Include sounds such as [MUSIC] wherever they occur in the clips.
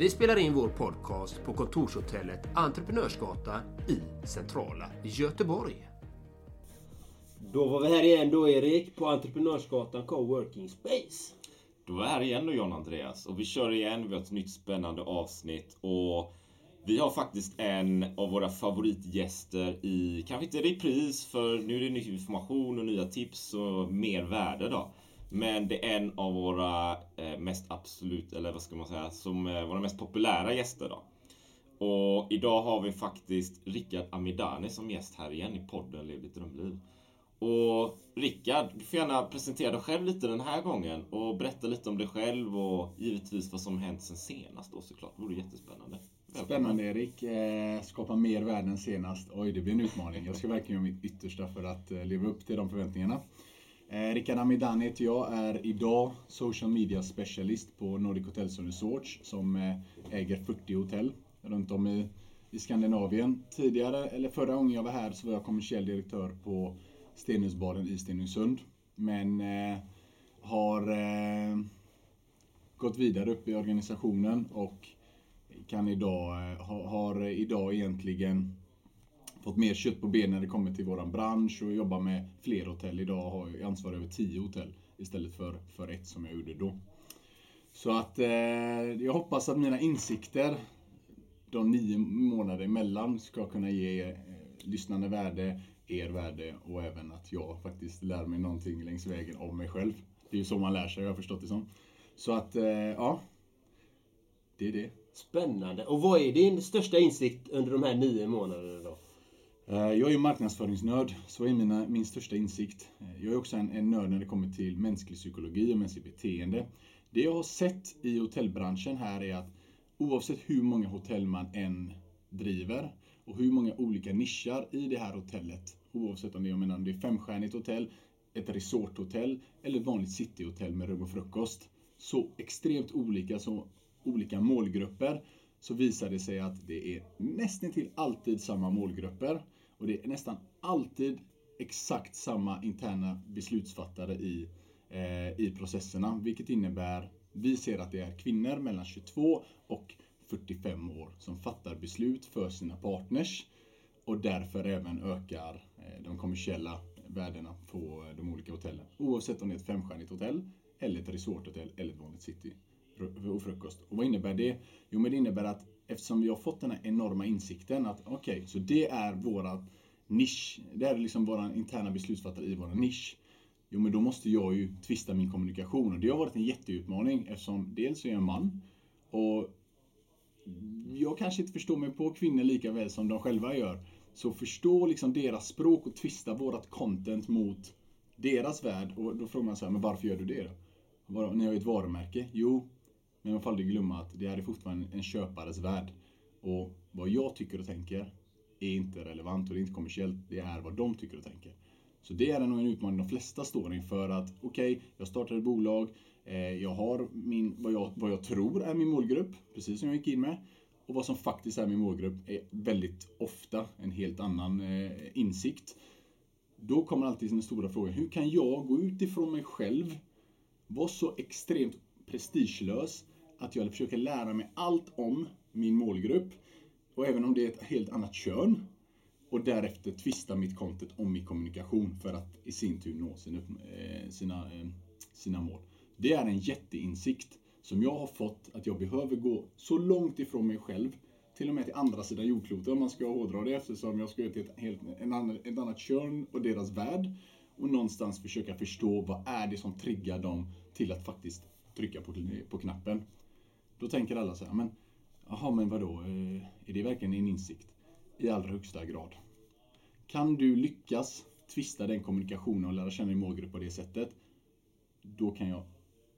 Vi spelar in vår podcast på kontorshotellet Entreprenörsgatan i centrala Göteborg. Då var vi här igen då Erik, på Entreprenörsgatan Coworking Space. Då är vi här igen då John Andreas och vi kör igen, vi har ett nytt spännande avsnitt och vi har faktiskt en av våra favoritgäster i, kanske inte repris för nu är det ny information och nya tips och mer värde då. Men det är en av våra eh, mest absolut, eller vad ska man säga, som eh, våra mest populära gäster då. Och idag har vi faktiskt Rickard Amidani som gäst här igen i podden Lev ditt drömliv. Och Rickard, du får gärna presentera dig själv lite den här gången och berätta lite om dig själv och givetvis vad som hänt sen senast då såklart. Det vore jättespännande. Välkommen. Spännande Erik. Eh, skapa mer värden senast. Oj, det blir en utmaning. Jag ska verkligen göra mitt yttersta för att leva upp till de förväntningarna. Eh, Rickard Amidani heter jag, är idag social media specialist på Nordic Hotels and Resorts som eh, äger 40 hotell runt om i, i Skandinavien. Tidigare, eller förra gången jag var här så var jag kommersiell direktör på Stenhusbaden i Stenungsund. Men eh, har eh, gått vidare upp i organisationen och kan idag, eh, har, har idag egentligen fått mer kött på benen när det kommer till våran bransch och jobbar med fler hotell. Idag har jag ansvar över tio hotell istället för, för ett som jag gjorde då. Så att eh, jag hoppas att mina insikter de nio månader emellan ska kunna ge eh, lyssnande värde, er värde och även att jag faktiskt lär mig någonting längs vägen om mig själv. Det är ju så man lär sig, jag har förstått det som. Så att, eh, ja. Det är det. Spännande. Och vad är din största insikt under de här nio månaderna då? Eh, jag är marknadsföringsnörd, så är mina, min största insikt. Eh, jag är också en, en nörd när det kommer till mänsklig psykologi och mänskligt beteende. Det jag har sett i hotellbranschen här är att oavsett hur många hotell man än driver och hur många olika nischar i det här hotellet, oavsett om det, jag menar, om det är femstjärnigt hotell, ett resorthotell eller ett vanligt cityhotell med rum och frukost. Så extremt olika, så olika målgrupper så visar det sig att det är nästan till alltid samma målgrupper och det är nästan alltid exakt samma interna beslutsfattare i, eh, i processerna, vilket innebär vi ser att det är kvinnor mellan 22 och 45 år som fattar beslut för sina partners och därför även ökar eh, de kommersiella värdena på de olika hotellen. Oavsett om det är ett femstjärnigt hotell eller ett resorthotell eller ett vanligt city och frukost. Och vad innebär det? Jo, men det innebär att eftersom vi har fått den här enorma insikten att okej, okay, så det är våra nisch. Det är liksom våra interna beslutsfattare i vår nisch. Jo, men då måste jag ju twista min kommunikation och det har varit en jätteutmaning eftersom dels är jag en man och jag kanske inte förstår mig på kvinnor lika väl som de själva gör. Så förstå liksom deras språk och twista vårat content mot deras värld. Och då frågar man så här, men varför gör du det då? Ni har ju ett varumärke. Jo, men man får aldrig glömma att det här är fortfarande en köpares värld. Och vad jag tycker och tänker är inte relevant och det är inte kommersiellt. Det är vad de tycker och tänker. Så det är nog en utmaning de flesta står inför att okej, okay, jag startar ett bolag. Eh, jag har min, vad, jag, vad jag tror är min målgrupp, precis som jag gick in med. Och vad som faktiskt är min målgrupp är väldigt ofta en helt annan eh, insikt. Då kommer alltid den stora frågan, hur kan jag gå utifrån mig själv, vara så extremt prestigelös att jag försöker lära mig allt om min målgrupp. Och även om det är ett helt annat kön. Och därefter tvista mitt content om min kommunikation för att i sin tur nå sina, eh, sina, eh, sina mål. Det är en jätteinsikt som jag har fått att jag behöver gå så långt ifrån mig själv till och med till andra sidan jordklotet om man ska hårdra det eftersom jag ska till ett, helt, en annan, ett annat kön och deras värld och någonstans försöka förstå vad är det som triggar dem till att faktiskt trycka på, på knappen. Då tänker alla så här, men jaha, men vadå, eh, är det verkligen en insikt? I allra högsta grad. Kan du lyckas twista den kommunikationen och lära känna din målgrupp på det sättet, då kan jag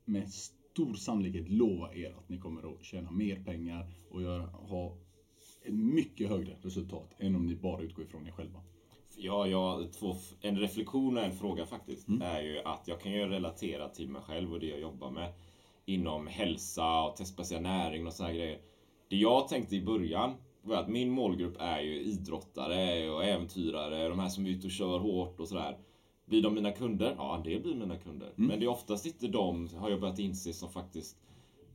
med stor sannolikhet lova er att ni kommer att tjäna mer pengar och göra, ha ett mycket högre resultat än om ni bara utgår ifrån er själva. Ja, ja två, en reflektion och en fråga faktiskt är ju att jag kan ju relatera till mig själv och det jag jobbar med inom hälsa och testbaserad näring och sådana grejer. Det jag tänkte i början var att min målgrupp är ju idrottare och äventyrare, de här som är ute och kör hårt och sådär. Blir de mina kunder? Ja, det blir mina kunder. Men det är oftast inte de, har jag börjat inse, som faktiskt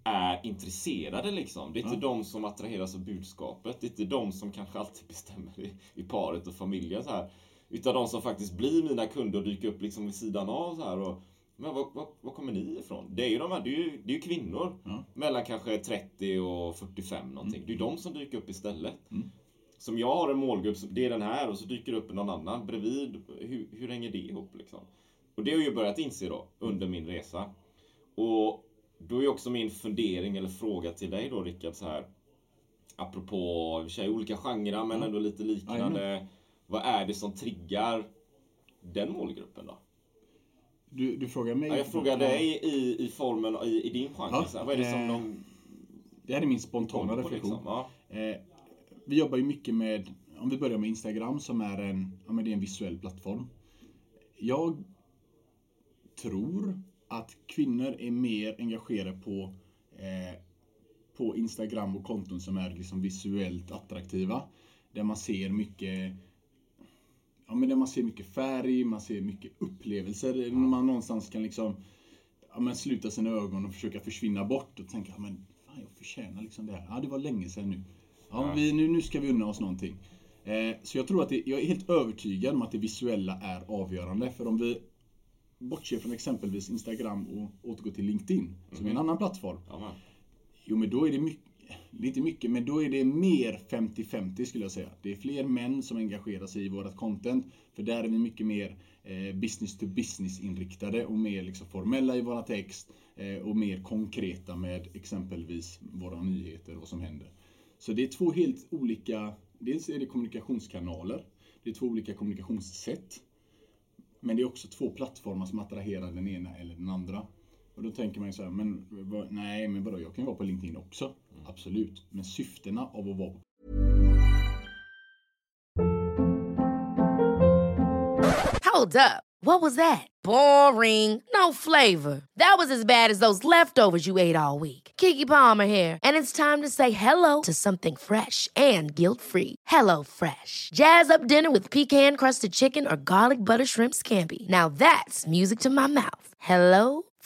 är intresserade liksom. Det är inte de som attraheras av budskapet. Det är inte de som kanske alltid [LAUGHS] bestämmer i, i paret och familjen så här. Utan de som faktiskt blir mina kunder och dyker upp liksom vid sidan av så här. Och, men var, var, var kommer ni ifrån? Det är ju de här, det är ju, det är ju kvinnor. Ja. Mellan kanske 30 och 45 någonting. Det är de som dyker upp istället. Mm. Som jag har en målgrupp, det är den här och så dyker det upp någon annan bredvid. Hur, hur hänger det ihop liksom? Och det har jag ju börjat inse då under min resa. Och då är också min fundering eller fråga till dig då Rickard så här. Apropå i olika genrer men ändå lite liknande. Vad är det som triggar den målgruppen då? Du, du frågar mig? Ja, jag frågar dig i, i formen, i, i din genre. Ja, här, vad är det som eh, de Det här är min spontana reflektion. liksom? Ja. Eh, vi jobbar ju mycket med, om vi börjar med Instagram som är en, ja, men det är en visuell plattform. Jag tror att kvinnor är mer engagerade på, eh, på Instagram och konton som är liksom visuellt attraktiva. Där man ser mycket Ja, men där man ser mycket färg, man ser mycket upplevelser. Där Man någonstans kan liksom ja, men sluta sina ögon och försöka försvinna bort och tänka, ja, men fan, jag förtjänar liksom det här. Ja, det var länge sedan nu. Ja, Ja. Vi, nu, nu ska vi unna oss någonting. Eh, så jag tror att det, jag är helt övertygad om att det visuella är avgörande. För om vi bortser från exempelvis Instagram och återgår till LinkedIn, som är en annan plattform. Ja. Jo, men då är det mycket, lite mycket, men då är det mer 50-50 skulle jag säga. Det är fler män som engagerar sig i vårt content, för där är vi mycket mer eh, business to business inriktade och mer liksom formella i våra text eh, och mer konkreta med exempelvis våra nyheter och vad som händer. Så det är två helt olika, dels är det kommunikationskanaler, det är två olika kommunikationssätt. Men det är också två plattformar som attraherar den ena eller den andra. Och då tänker man ju så här, men vad, nej men vadå, jag kan ju vara på LinkedIn också. Mm. Absolut. Men syftena av att vara på Hold up. What was that? Boring. No flavor. That was as bad as those leftovers you ate all week. Kiki Palmer here, and it's time to say hello to something fresh and guilt-free. Hello Fresh. Jazz up dinner with pecan-crusted chicken or garlic butter shrimp scampi. Now that's music to my mouth. Hello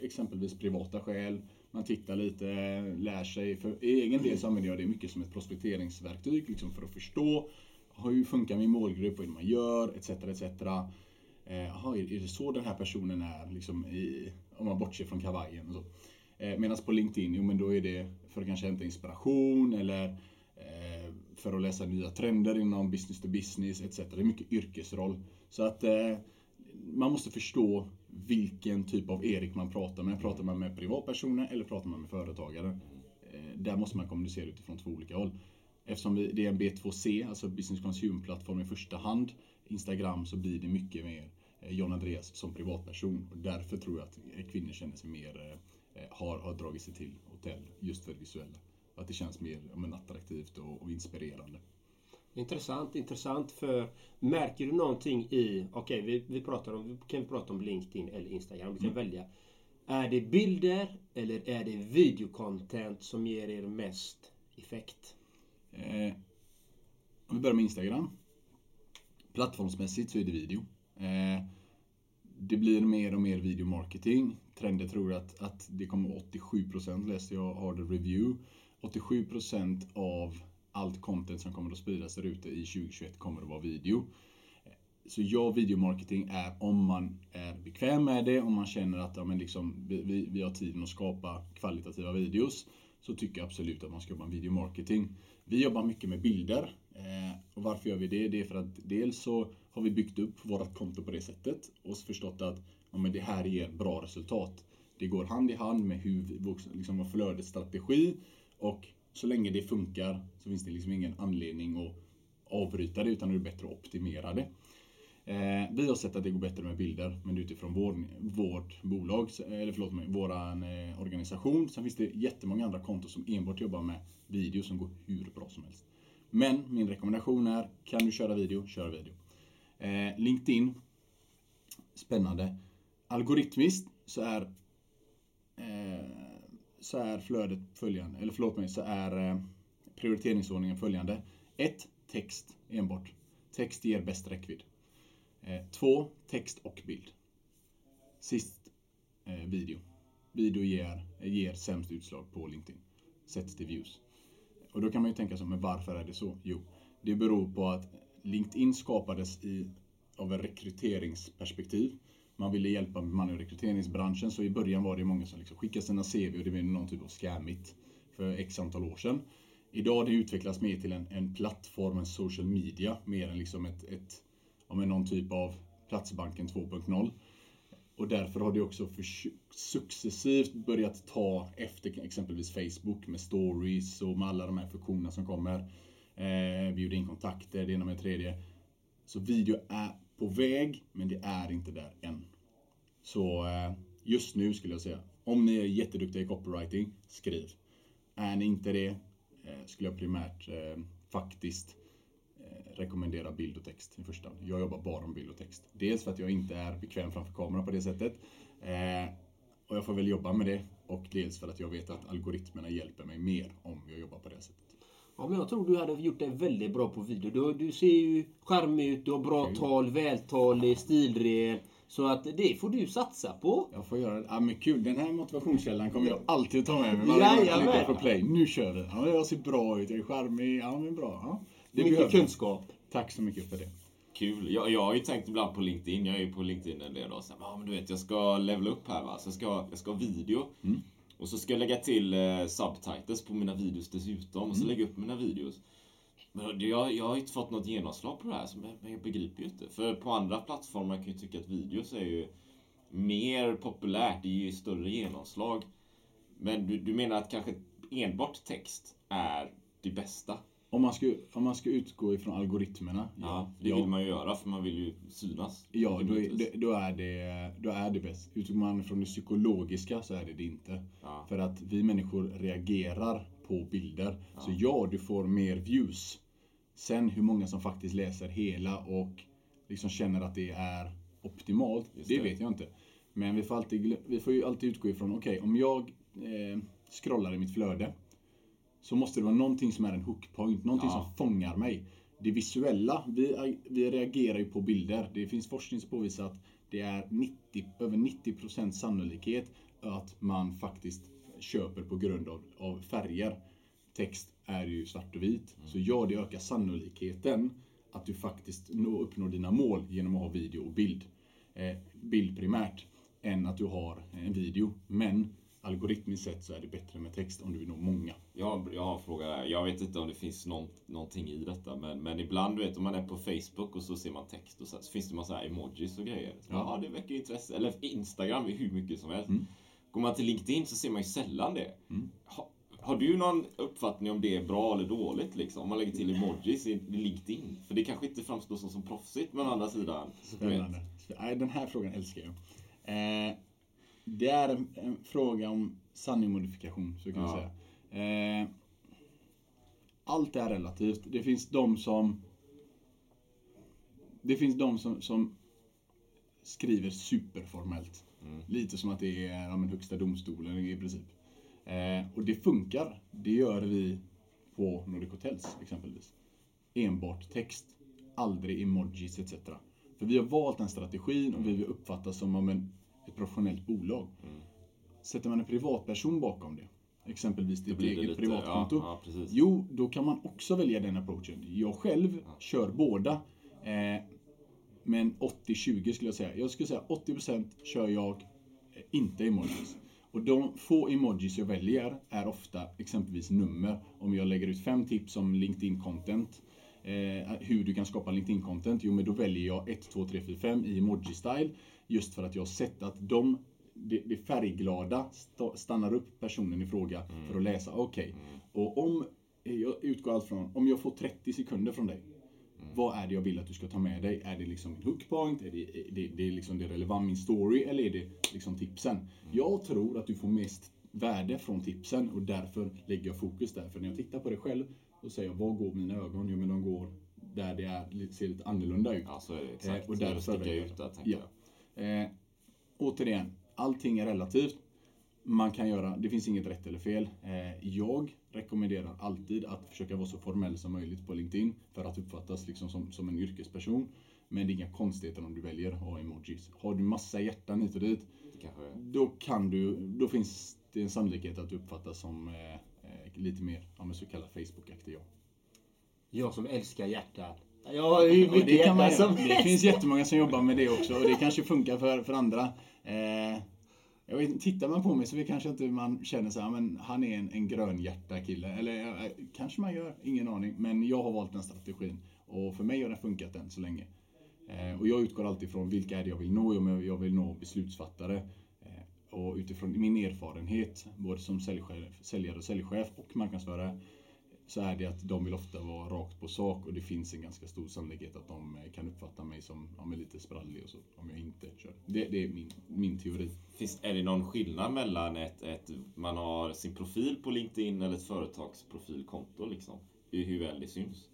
exempelvis privata skäl. Man tittar lite, lär sig. För egen del så använder jag det mycket som ett prospekteringsverktyg liksom för att förstå hur funkar min målgrupp, vad är det man gör, etc. etc. Eh, aha, är är det så den här personen är, liksom i, om man bortser från kavajen och så. Eh, Medan på LinkedIn, jo men då är det för att kanske hämta inspiration eller eh, för att läsa nya trender inom business to business etc. Det är mycket yrkesroll. Så att eh, man måste förstå vilken typ av Erik man pratar med. Pratar man med privatpersoner eller pratar man med företagare? Eh, där måste man kommunicera utifrån två olika håll. Eftersom vi, det är en B2C, alltså business consumer-plattform i första hand, Instagram, så blir det mycket mer eh, John Andreas som privatperson. Och därför tror jag att eh, kvinnor känner sig mer, har, har dragit sig till hotell just för det visuella. att det känns mer men, attraktivt och, och inspirerande. Intressant, intressant. För märker du någonting i... Okej, vi, vi pratar om, kan vi prata om LinkedIn eller Instagram. Vi kan välja. Är det bilder eller är det videocontent som ger er mest effekt? Eh, om vi börjar med Instagram. Plattformsmässigt så är det video. Eh, det blir mer och mer videomarketing. Trender tror att, att det kommer 87% läste jag Harder Review. 87% av allt content som kommer att spridas där ute i 2021 kommer att vara video. Så ja, videomarketing är om man är bekväm med det, om man känner att ja, men liksom, vi, vi har tiden att skapa kvalitativa videos, så tycker jag absolut att man ska jobba med videomarketing. Vi jobbar mycket med bilder. Eh, och varför gör vi det? Det är för att dels så har vi byggt upp vårt konto på det sättet och förstått att ja, men det här ger bra resultat. Det går hand i hand med hur vi, liksom, vår flödesstrategi och så länge det funkar så finns det liksom ingen anledning att avbryta det utan det är bättre att optimera det. Eh, vi har sett att det går bättre med bilder, men utifrån vår, vårt bolag, eller förlåt mig, våran eh, organisation. Sen finns det jättemånga andra konton som enbart jobbar med video som går hur bra som helst. Men min rekommendation är, kan du köra video, kör video. Eh, LinkedIn, spännande. Algoritmiskt så är eh, så är flödet följande, eller förlåt mig, så är eh, prioriteringsordningen följande. 1. Text enbart. Text ger bäst räckvidd. Eh, 2. Text och bild. Sist eh, video. Video ger, ger sämst utslag på LinkedIn. Sett till views. Och då kan man ju tänka sig, men varför är det så? Jo, det beror på att LinkedIn skapades i, av ett rekryteringsperspektiv. Man ville hjälpa man och rekryteringsbranschen, så i början var det många som liksom skickade sina CV och det blev någon typ av scammigt för x antal år sedan. Idag har det utvecklats mer till en, en plattform, en social media, mer än liksom ett, ett ja, någon typ av Platsbanken 2.0. Och därför har det också successivt börjat ta efter exempelvis Facebook med stories och med alla de här funktionerna som kommer. Eh, bjuda in kontakter, det ena med det tredje. Så video är på väg, men det är inte där än. Så eh, just nu skulle jag säga, om ni är jätteduktiga i copywriting, skriv. Är ni inte det, eh, skulle jag primärt eh, faktiskt rekommendera bild och text i första hand. Jag jobbar bara med bild och text. Dels för att jag inte är bekväm framför kameran på det sättet. Och jag får väl jobba med det. Och dels för att jag vet att algoritmerna hjälper mig mer om jag jobbar på det sättet. Ja, men jag tror du hade gjort det väldigt bra på video. Du, du ser ju charmig ut, du har bra Kul. tal, vältalig, stilren. Så att det får du satsa på. Jag får göra det. Ja men kul. Den här motivationskällan kommer jag alltid att ta med mig. Jajamän. På play. Nu kör vi. Ja, jag ser bra ut, jag är charmig. Ja men bra. Ja. Det mycket behöver. kunskap. Tack så mycket för det. Kul. Jag, jag har ju tänkt ibland på LinkedIn. Jag är ju på LinkedIn en del. Och så, ja, men du vet, jag ska levela upp här. Va? Så jag ska, jag ska ha video. Mm. Och så ska jag lägga till eh, subtitles på mina videos dessutom. Mm. Och så mm. lägga upp mina videos. Men jag, jag har inte fått något genomslag på det här, men jag begriper ju inte. För på andra plattformar kan jag tycka att videos är ju mer populärt, det ger ju större genomslag. Men du, du menar att kanske enbart text är det bästa? Om man, ska, om man ska utgå ifrån algoritmerna. Ja, ja det vill man ju göra för man vill ju synas. Ja, då är, då är, det, då är det bäst. Utgår man från det psykologiska så är det det inte. Ja. För att vi människor reagerar på bilder. Ja. Så ja, du får mer views. Sen hur många som faktiskt läser hela och liksom känner att det är optimalt, det. det. vet jag inte. Men vi får, alltid, vi får ju alltid utgå ifrån, okej, okay, om jag eh, scrollar i mitt flöde så måste det vara någonting som är en hookpoint, någonting ja. som fångar mig. Det visuella, vi, vi reagerar ju på bilder. Det finns forskning som påvisar att det är 90, över 90% sannolikhet att man faktiskt köper på grund av, av färger. Text är ju svart och vit. Mm. Så ja, det ökar sannolikheten att du faktiskt nå, uppnår dina mål genom att ha video och bild. Eh, bild primärt, än att du har en video. Men algoritmiskt sett så är det bättre med text om du vill nå många. Jag, jag har en fråga där. Jag vet inte om det finns någon, någonting i detta, men, men ibland du vet om man är på Facebook och så ser man text och så, så finns det massa emojis och grejer. Så, ja. ja, det väcker intresse. Eller Instagram är hur mycket som helst. Mm. Går man till LinkedIn så ser man ju sällan det. Mm. Ha, har du någon uppfattning om det är bra eller dåligt liksom? Om man lägger till emojis i LinkedIn? För det kanske inte framstår som, som proffsigt, men å andra sidan. Spännande. Den här frågan älskar jag. Eh, det är en, en fråga om sanningmodifikation, så kan ja. man säga. Eh, allt är relativt. Det finns de som... Det finns de som, som skriver superformellt. Lite som att det är ja, men högsta domstolen i princip. Eh, och det funkar. Det gör vi på Nordic Hotels exempelvis. Enbart text, aldrig emojis etc. För vi har valt den strategin och vi vill uppfattas som om en, ett professionellt bolag. Sätter man en privatperson bakom det, exempelvis ditt eget lite- privatkonto. ja, ja, jo, då kan man också välja den approachen. Jag själv kör båda. Eh, men 80-20 skulle jag säga. Jag skulle säga 80% kör jag eh, inte emojis. Och de få emojis jag väljer är ofta exempelvis nummer. Om jag lägger ut fem tips om LinkedIn content. Eh, hur du kan skapa LinkedIn content. Jo, men då väljer jag 1, 2, 3, 4, 5 i emoji-style. Just för att jag har sett att de det, det färgglada sta- stannar upp personen i fråga för att läsa. Okej, och om jag utgår allt från om jag får 30 sekunder från dig. Vad är det jag vill att du ska ta med dig? Är det liksom en hookpoint? Är det, är det, det är liksom det relevant min story? Eller är det liksom tipsen? Jag tror att du får mest värde från tipsen och därför lägger jag fokus där. För när jag tittar på det själv, då säger jag, var går mina ögon? Jo, men de går där det är, ser lite annorlunda ut. Ja, så är det exakt. Eh, och det därför väljer ut jag. där, tänker ja. Eh, återigen, allting är relativt. Man kan göra, det finns inget rätt eller fel. Eh, jag rekommenderar alltid att försöka vara så formell som möjligt på LinkedIn för att uppfattas liksom som, som en yrkesperson. Men det är inga konstigheter om du väljer att ha emojis. Har du massa hjärtan hit och dit, kanske då kan du, då finns det en sannolikhet att du uppfattas som eh, eh, lite mer, ja så kallad Facebook-aktig jag. Jag som älskar hjärtan. Jag Ja, mycket det, kan man, som det finns jättemånga som jobbar med det också och det kanske funkar för, för andra. Eh, jag vet, tittar man på mig så vi kanske inte man känner så här, men han är en, en grönhjärta kille. Eller eh, kanske man gör, ingen aning. Men jag har valt den strategin och för mig har den funkat än så länge. Eh, och jag utgår alltid från vilka är det jag vill nå? Jo, Jag vill nå beslutsfattare. Eh, och utifrån min erfarenhet, både som säljchef, säljare och säljchef och marknadsförare, så är det att de vill ofta vara rakt på sak och det finns en ganska stor sannolikhet att de eh, kan uppfatta mig som ja, lite sprallig och så, om jag inte kör. Det, det är min, min teori. Finns, är det någon skillnad mellan ett, ett, man har sin profil på LinkedIn eller ett företagsprofilkonto liksom? I hur väl det syns?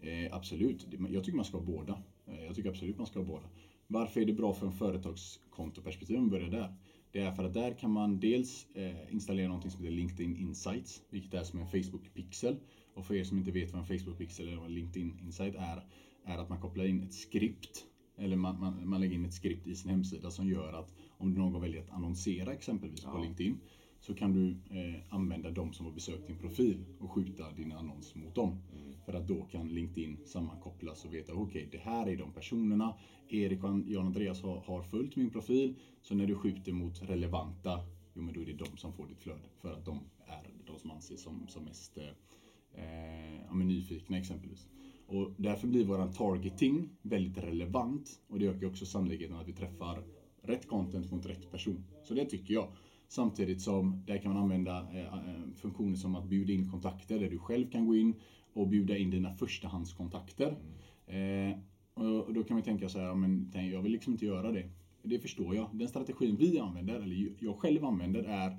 Eh, absolut, jag tycker man ska ha båda. Eh, jag tycker absolut man ska ha båda. Varför är det bra för en företagskontoperspektiv om vi börjar där? Det är för att där kan man dels eh, installera något som heter LinkedIn Insights, vilket är som en Facebook-pixel. Och för er som inte vet vad en Facebook-pixel eller vad LinkedIn Insight är, är att man kopplar in ett skript, eller man, man, man lägger in ett skript i sin hemsida som gör att om någon väljer att annonsera exempelvis på LinkedIn, så kan du eh, använda de som har besökt din profil och skjuta din annons mot dem. För att då kan LinkedIn sammankopplas och veta, okej, det här är de personerna. Erik och Jan Andreas har, har följt min profil. Så när du skjuter mot relevanta, jo men då är det de som får ditt flöde. För att de är de som anses som, som mest eh, ja, men nyfikna exempelvis. Och därför blir våran targeting väldigt relevant. Och det ökar också sannolikheten att vi träffar rätt content mot rätt person. Så det tycker jag. Samtidigt som där kan man använda eh, eh, funktioner som att bjuda in kontakter där du själv kan gå in och bjuda in dina förstahandskontakter. Eh, och då kan man tänka så här, men jag vill liksom inte göra det. Det förstår jag. Den strategin vi använder, eller jag själv använder, är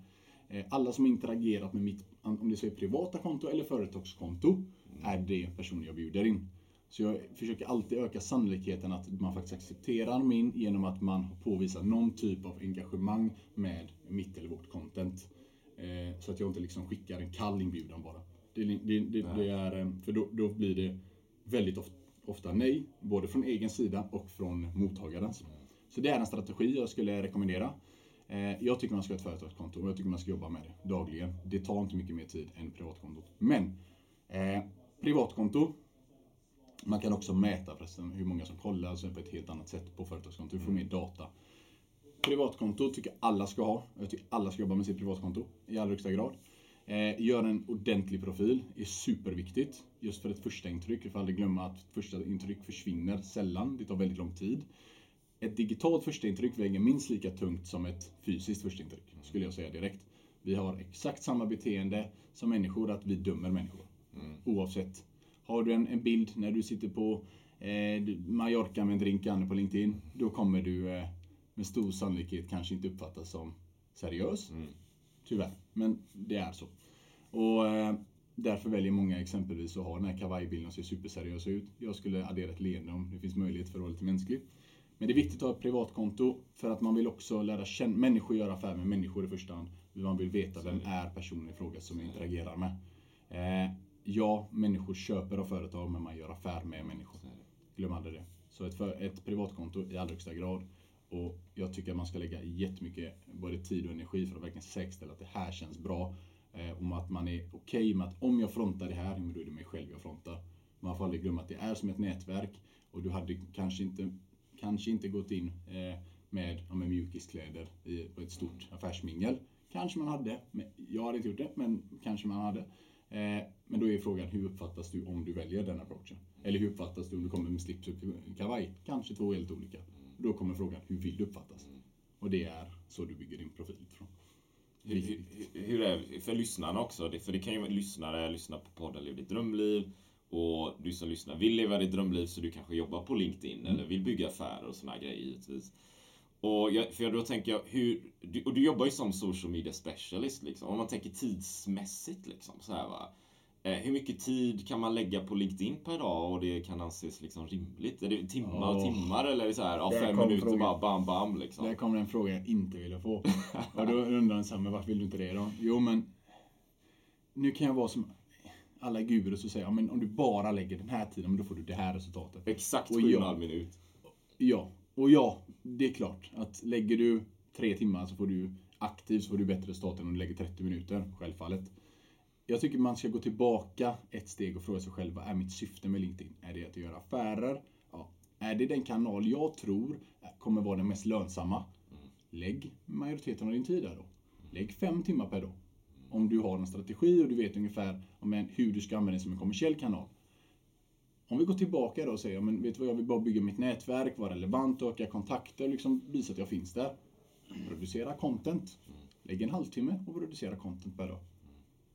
alla som interagerat med mitt, om det så är privata konto eller företagskonto, är det personer jag bjuder in. Så jag försöker alltid öka sannolikheten att man faktiskt accepterar min genom att man påvisar någon typ av engagemang med mitt eller vårt content. Eh, så att jag inte liksom skickar en kall inbjudan bara. Det, det, det, det är, eh, för då, då blir det väldigt ofta, ofta nej, både från egen sida och från mottagarens. Så det är en strategi jag skulle rekommendera. Eh, jag tycker man ska ha ett företagskonto och jag tycker man ska jobba med det dagligen. Det tar inte mycket mer tid än privatkontot. Men eh, privatkonto, man kan också mäta förresten hur många som kollar så på ett helt annat sätt på företagskonto. Du får mer data. Privatkonto tycker jag alla ska ha. Jag tycker alla ska jobba med sitt privatkonto i allra högsta grad. Eh, gör en ordentlig profil är superviktigt. Just för ett första intryck. Vi får aldrig glömma att första intryck försvinner sällan. Det tar väldigt lång tid. Ett digitalt första intryck väger minst lika tungt som ett fysiskt första intryck. Skulle jag säga direkt. Vi har exakt samma beteende som människor, att vi dömer människor. Oavsett. Har du en, en bild när du sitter på eh, Mallorca med en drink på LinkedIn, då kommer du eh, med stor sannolikhet kanske inte uppfattas som seriös. Tyvärr, men det är så. Och eh, därför väljer många exempelvis att ha den här kavajbilden och ser superseriösa ut. Jag skulle addera ett leende om det finns möjlighet för att vara lite mänsklig. Men det är viktigt att ha ett privatkonto för att man vill också lära känna människor, göra affärer med människor i första hand. Man vill veta vem är personen i fråga som jag interagerar med. Eh, ja, människor köper av företag men man gör affär med människor. Glöm aldrig det. Så ett, för, ett privatkonto i allra högsta grad. Och jag tycker att man ska lägga jättemycket både tid och energi för att verkligen säkerställa att det här känns bra. Eh, om att man är okej okay med att om jag frontar det här, då är det mig själv jag frontar. Man får aldrig glömma att det är som ett nätverk och du hade kanske inte, kanske inte gått in eh, med, ja, med mjukiskläder i, på ett stort affärsmingel. Kanske man hade, men jag hade inte gjort det, men kanske man hade. Eh, men då är frågan, hur uppfattas du om du väljer den approachen? Eller hur uppfattas du om du kommer med slips och kavaj? Kanske två helt olika. Då kommer frågan, hur vill du uppfattas? Och det är så du bygger din profil från. Hur, hur, är för lyssnarna också? För det kan ju vara lyssnare lyssna på podden Lev ditt drömliv. Och du som lyssnar vill leva ditt drömliv så du kanske jobbar på LinkedIn mm. eller vill bygga affärer och såna grejer givetvis. Och jag, för då tänker jag, hur, du, och du jobbar ju som social media specialist liksom. Om man tänker tidsmässigt liksom så här va. Eh, hur mycket tid kan man lägga på LinkedIn per dag och det kan anses liksom rimligt? Är det timmar och timmar eller är det så här, ja, fem minuter frågan. bara bam bam liksom? Där kommer en fråga jag inte ville få. [LAUGHS] och då undrar han så men varför vill du inte det då? Jo men, nu kan jag vara som alla gurus och säga, ja, men om du bara lägger den här tiden, då får du det här resultatet. Exakt 7,5 minut. Ja, och ja, det är klart att lägger du tre timmar så får du aktivt så får du bättre resultat än om du lägger 30 minuter, självfallet. Jag tycker man ska gå tillbaka ett steg och fråga sig själv, vad är mitt syfte med LinkedIn? Är det att göra affärer? Ja. Är det den kanal jag tror kommer vara den mest lönsamma? Lägg majoriteten av din tid där då. Lägg fem timmar per dag. Om du har en strategi och du vet ungefär hur du ska använda den som en kommersiell kanal. Om vi går tillbaka då och säger, men vet du vad, jag vill bara bygga mitt nätverk, vara relevant, öka kontakter, liksom visa att jag finns där. Producera content. Lägg en halvtimme och producera content per dag.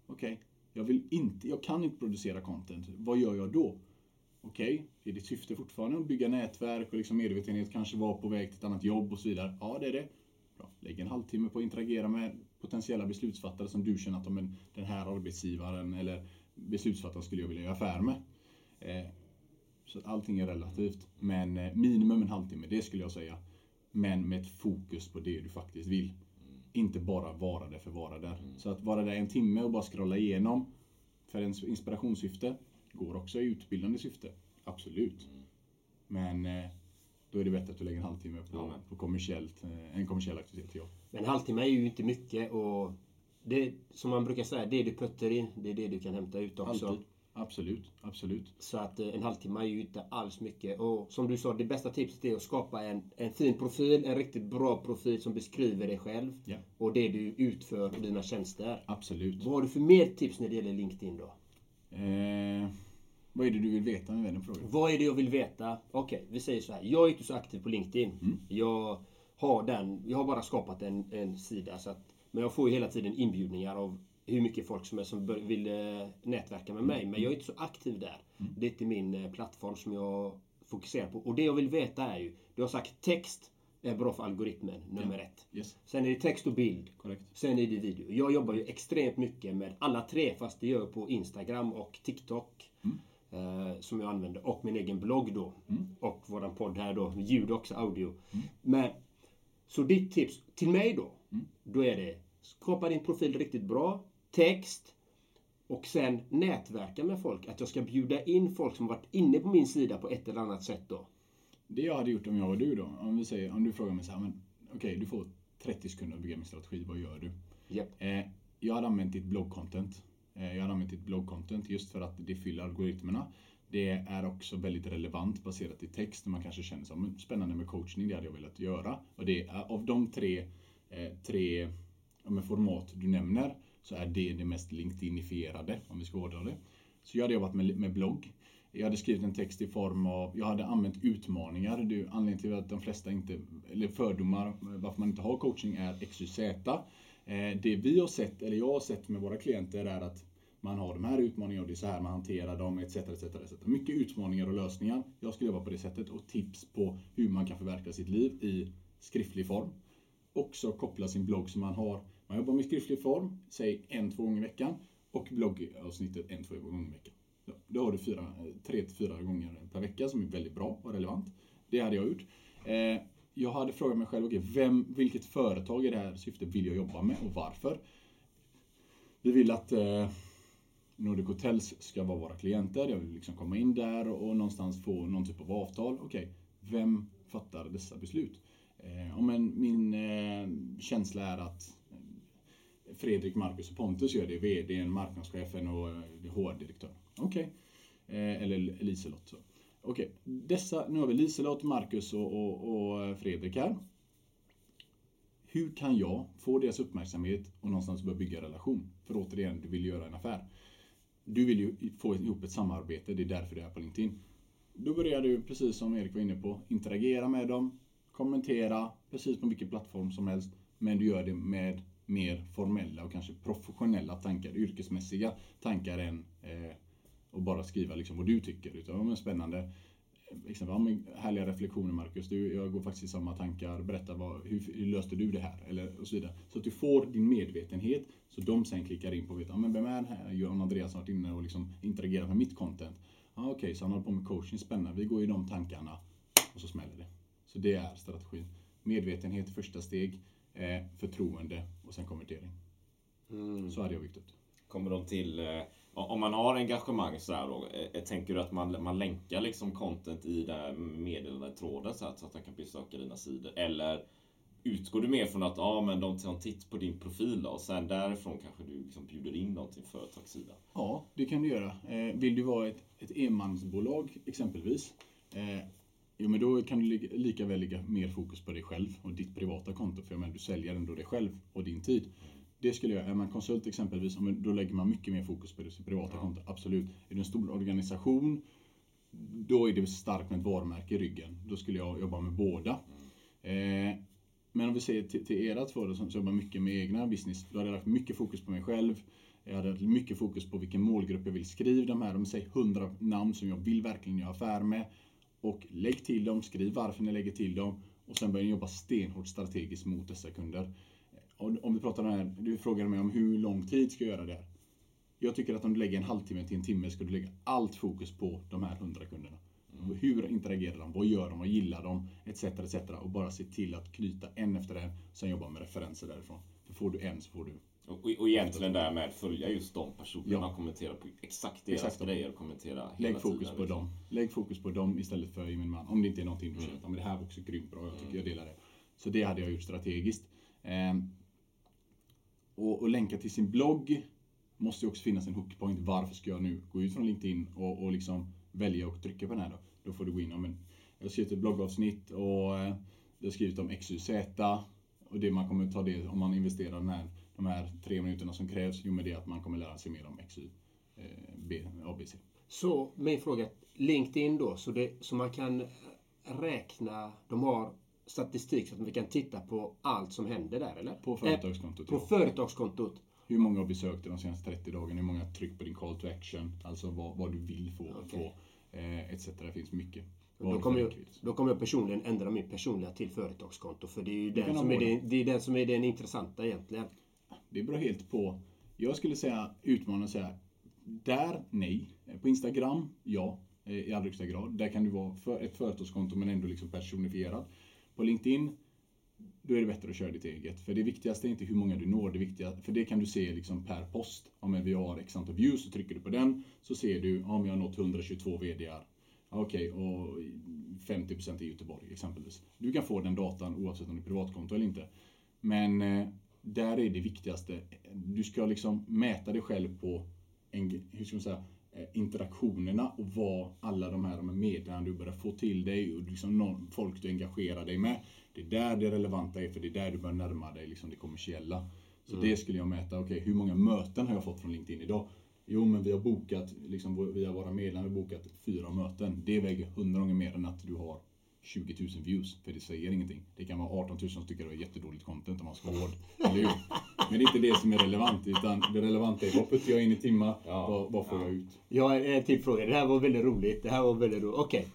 Okej, okay. jag vill inte, jag kan inte producera content. Vad gör jag då? Okej, okay. är ditt syfte fortfarande att bygga nätverk och liksom medvetenhet, kanske vara på väg till ett annat jobb och så vidare? Ja, det är det. Bra. Lägg en halvtimme på att interagera med potentiella beslutsfattare som du känner att de, den här arbetsgivaren eller beslutsfattaren skulle jag vilja göra affär med. Eh, så att allting är relativt. Men eh, minimum en halvtimme, det skulle jag säga. Men med ett fokus på det du faktiskt vill. Mm. Inte bara vara där för att vara där. Mm. Så att vara där en timme och bara scrolla igenom för en inspirationssyfte går också i utbildande syfte. Absolut. Mm. Men eh, då är det bättre att du lägger en halvtimme på, ja, på kommersiellt, eh, en kommersiell aktivitet. Ja. Men en halvtimme är ju inte mycket och det, som man brukar säga, det du puttar in, det är det du kan hämta ut också. Alltid. Absolut, absolut. Så att eh, en halvtimme är ju inte alls mycket. Och som du sa, det bästa tipset är att skapa en, en fin profil, en riktigt bra profil som beskriver dig själv. Ja. Och det du utför och dina tjänster. Absolut. Vad har du för mer tips när det gäller LinkedIn då? Eh, vad är det du vill veta med den frågan? Vad är det jag vill veta? Okej, okay, vi säger så här. Jag är inte så aktiv på LinkedIn. Mm. Jag har den, jag har bara skapat en, en sida. Så att, men jag får ju hela tiden inbjudningar av hur mycket folk som, är, som vill eh, nätverka med mig. Men jag är inte så aktiv där. Mm. Det är inte min eh, plattform som jag fokuserar på. Och det jag vill veta är ju, du har sagt text är bra för algoritmen, nummer yeah. ett. Yes. Sen är det text och bild. Correct. Sen är det video. Jag jobbar ju extremt mycket med alla tre, fast det gör jag på Instagram och TikTok. Mm. Eh, som jag använder. Och min egen blogg då. Mm. Och våran podd här då. Ljud också, audio. Mm. Men, så ditt tips till mig då. Mm. Då är det skapa din profil riktigt bra text och sen nätverka med folk. Att jag ska bjuda in folk som varit inne på min sida på ett eller annat sätt då. Det jag hade gjort om jag var du då, om, vi säger, om du frågar mig så här, men okej, okay, du får 30 sekunder att bygga min strategi, vad gör du? Yep. Eh, jag hade använt ditt bloggcontent. Eh, jag hade använt ditt bloggcontent just för att det fyller algoritmerna. Det är också väldigt relevant baserat i text. Man kanske känner som spännande med coachning, det hade jag velat göra. Och det är av de tre, eh, tre ja, format du nämner så är det det mest LinkedInifierade, om vi ska hårdra det. Så jag hade jobbat med, med blogg. Jag hade skrivit en text i form av, jag hade använt utmaningar. Det anledningen till att de flesta inte, eller fördomar, varför man inte har coaching är XYZ. Eh, det vi har sett, eller jag har sett med våra klienter är att man har de här utmaningarna och det är så här man hanterar dem, etc. etc, etc. Mycket utmaningar och lösningar. Jag skulle jobba på det sättet och tips på hur man kan förverkliga sitt liv i skriftlig form. Också koppla sin blogg så man har man jobbar med skriftlig form, säg en, två gånger i veckan. och bloggavsnittet en, två gånger i veckan. Då har du fyra, tre till fyra gånger per vecka som är väldigt bra och relevant. Det hade jag gjort. Eh, jag hade frågat mig själv, okay, vem, vilket företag i det här syftet vill jag jobba med och varför? Vi vill att eh, Nordic Hotels ska vara våra klienter. Jag vill liksom komma in där och, någonstans få någon typ av avtal. Okej, vem fattar dessa beslut? Eh, men min eh, känsla är att Fredrik, Marcus och Pontus gör det. VD, marknadschefen och eh, HR-direktören. Okej. Okay. eller Liselott. så. Okej, dessa, nu har vi Liselott, Marcus och, och, och eh, Fredrik här. Hur kan jag få deras uppmärksamhet och någonstans börja bygga relation? För återigen, du vill göra en affär. Du vill ju få ihop ett samarbete, det är därför du är på LinkedIn. Då börjar du, precis som Erik var inne på, interagera med dem, kommentera, precis på vilken plattform som helst. Men du gör det med mer formella och kanske professionella tankar, yrkesmässiga tankar än eh, att bara skriva liksom vad du tycker. Utan, men spännande. Exempel, ja, men härliga reflektioner Marcus, du, jag går faktiskt i samma tankar. Berätta, vad, hur, hur löste du det här? Eller, och så vidare. Så att du får din medvetenhet, så de sen klickar in på, vet, ja, men vem är den här? Johan Andreas har varit inne och liksom interagerat med mitt content. Ja, Okej, okay, så han håller på med coaching, spännande. Vi går i de tankarna och så smäller det. Så det är strategin. Medvetenhet första steg, eh, förtroende och sen konvertering. Så hade jag byggt upp det. Kommer de till... Eh, om man har engagemang så här då, eh, tänker du att man, man länkar liksom content i den meddelandetråden så, här, så att de kan besöka dina sidor? Eller utgår du mer från att ja, men de tar en titt på din profil då, och sen därifrån kanske du liksom bjuder in dem till en företagssida? Ja, det kan du göra. Eh, vill du vara ett, ett enmansbolag exempelvis, eh, jo, men då kan du li- lika väl lägga mer fokus på dig själv och ditt privata konto. För jag menar, du säljer ändå dig själv och din tid. Det skulle jag, är man konsult exempelvis, ja, då lägger man mycket mer fokus på sitt privata konto. Absolut. Är du en stor organisation, då är det starkt med ett varumärke i ryggen. Då skulle jag jobba med båda. Eh, men om vi säger till, till era två som jobbar mycket med egna business, då hade jag lagt mycket fokus på mig själv. Jag hade lagt mycket fokus på vilken målgrupp jag vill. Skriv de här, om säg 100 namn som jag vill verkligen göra affär med. Och lägg till dem, skriv varför ni lägger till dem. Och sen börja jobba stenhårt strategiskt mot dessa kunder. Om vi pratar om det här, du frågade mig om hur lång tid ska jag göra det här. Jag tycker att om du lägger en halvtimme till en timme ska du lägga allt fokus på de här 100 kunderna. Hur interagerar de? Vad gör de? Vad gillar de? Etc. etc. Och bara se till att knyta en efter en. Sen jobba med referenser därifrån. För får du en så får du Och, och egentligen därmed följa just de personerna Ja. och kommentera på exakt deras Exakt. grejer och kommentera hela Lägg fokus tiden, på liksom. dem. Lägg fokus på dem istället för min man. Om det inte är någonting du känner att "Ja, men det här var också grymt bra. Jag tycker jag delar det. Så det hade jag gjort strategiskt. Ehm, och, och länka till sin blogg måste ju också finnas en hookpoint. Varför ska jag nu gå ut från LinkedIn och, och liksom välja och trycka på den här då? Då får du gå in men jag har skrivit ett bloggavsnitt och eh, jag har skrivit om XYZ och det man kommer ta det om man investerar den här, de här tre minuterna som krävs. Jo, med det att man kommer lära sig mer om XY, eh, B, ABC. Så min fråga, LinkedIn då, så, det, så man kan räkna, de har statistik så att vi kan titta på allt som händer där eller? På företagskontot, Eh, På ja. företagskontot. Hur många har besökt dig de senaste 30 dagarna? Hur många har tryckt på din call to action? Alltså vad, vad du vill få, Okej. få eh, etc. Det finns mycket. Då kommer, jag, då kommer jag personligen ändra min personliga till företagskonto. För det är ju den som är, det, det är den som är den intressanta egentligen. Det beror helt på. Jag skulle säga utmana och säga där, nej. På Instagram, ja. Eh, I allra högsta grad. Där kan du vara för ett företagskonto men ändå liksom personifierad. På LinkedIn, då är det bättre att köra ditt eget. För det viktigaste är inte hur många du når. Det viktiga, för det kan du se liksom per post. Om vi har x antal views så trycker du på den. Så ser du om jag har nått 122 VDR. Okej, och 50% i Göteborg exempelvis. Du kan få den datan oavsett om det är privatkonto eller inte. Men eh, där är det viktigaste. Du ska liksom mäta dig själv på en, hur ska man säga, eh, interaktionerna och vad alla de här, de här meddelandena du börjar få till dig och liksom någon, folk du engagerar dig med. Det är där det relevanta är för det är där du börjar närma dig liksom det kommersiella. Så det skulle jag mäta. Okej, hur många möten har jag fått från LinkedIn idag? Jo, men vi har bokat, liksom, via våra medlemmar, bokat fyra möten. Det väger hundra gånger mer än att du har 20 000 views, för det säger ingenting. Det kan vara 18 000 som tycker det är jättedåligt content om man ska vara hård. Men det är inte det som är relevant, utan det relevanta är vad puttar jag in i timmar, Ja. vad, vad får jag ut? Jag har en till fråga. Det här var väldigt roligt. Det här var väldigt roligt. Okej.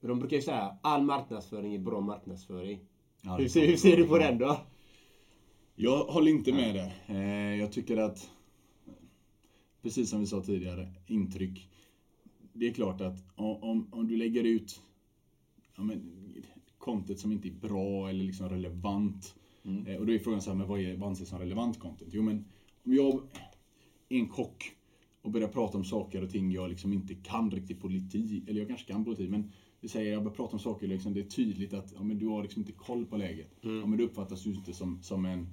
De brukar ju säga all marknadsföring är bra marknadsföring. Ja, hur, ser, hur ser du på den då? Jag håller inte med där. Eh, jag tycker att precis som vi sa tidigare, intryck. Det är klart att om, om du lägger ut ja, men, content som inte är bra eller liksom relevant. Mm. Eh, och då är frågan så här, men vad, är, vad anses som relevant content? Jo men, om jag är en kock och börjar prata om saker och ting jag liksom inte kan riktigt politik, eller jag kanske kan politik, men vi säger jag börjar prata om saker liksom, det är tydligt att ja, men du har liksom inte koll på läget. Mm. Ja, men du uppfattas ju inte som, som en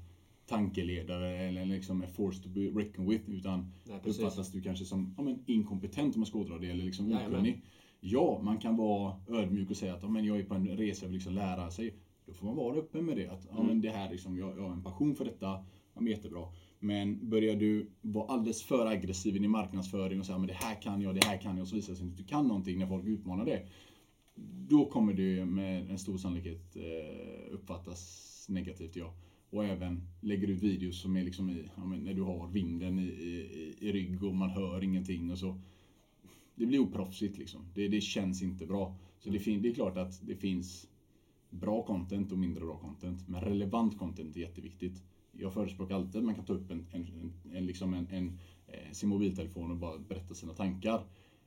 tankeledare eller liksom en force to be reckoned with. Utan Nej, uppfattas du kanske som ja, men inkompetent om man ska ådra det eller liksom okunnig. Ja, man kan vara ödmjuk och säga att ja, men jag är på en resa och vill liksom lära sig. Då får man vara öppen med det. Att ja, men mm. det här liksom, jag, jag har en passion för detta. Ja, men jättebra. Men börjar du vara alldeles för aggressiv i din marknadsföring och säga att det här kan jag, det här kan jag och så visar det sig att du kan någonting när folk utmanar det. Då kommer det med en stor sannolikhet eh, uppfattas negativt, ja. Och även lägger ut videos som är liksom i, ja, när du har vinden i, i, i rygg och man hör ingenting och så. Det blir oproffsigt liksom. Det, det känns inte bra. Så det, det är klart att det finns bra content och mindre bra content. Men relevant content är jätteviktigt. Jag förespråkar alltid att man kan ta upp en, en, en, liksom en, en, eh, sin mobiltelefon och bara berätta sina tankar.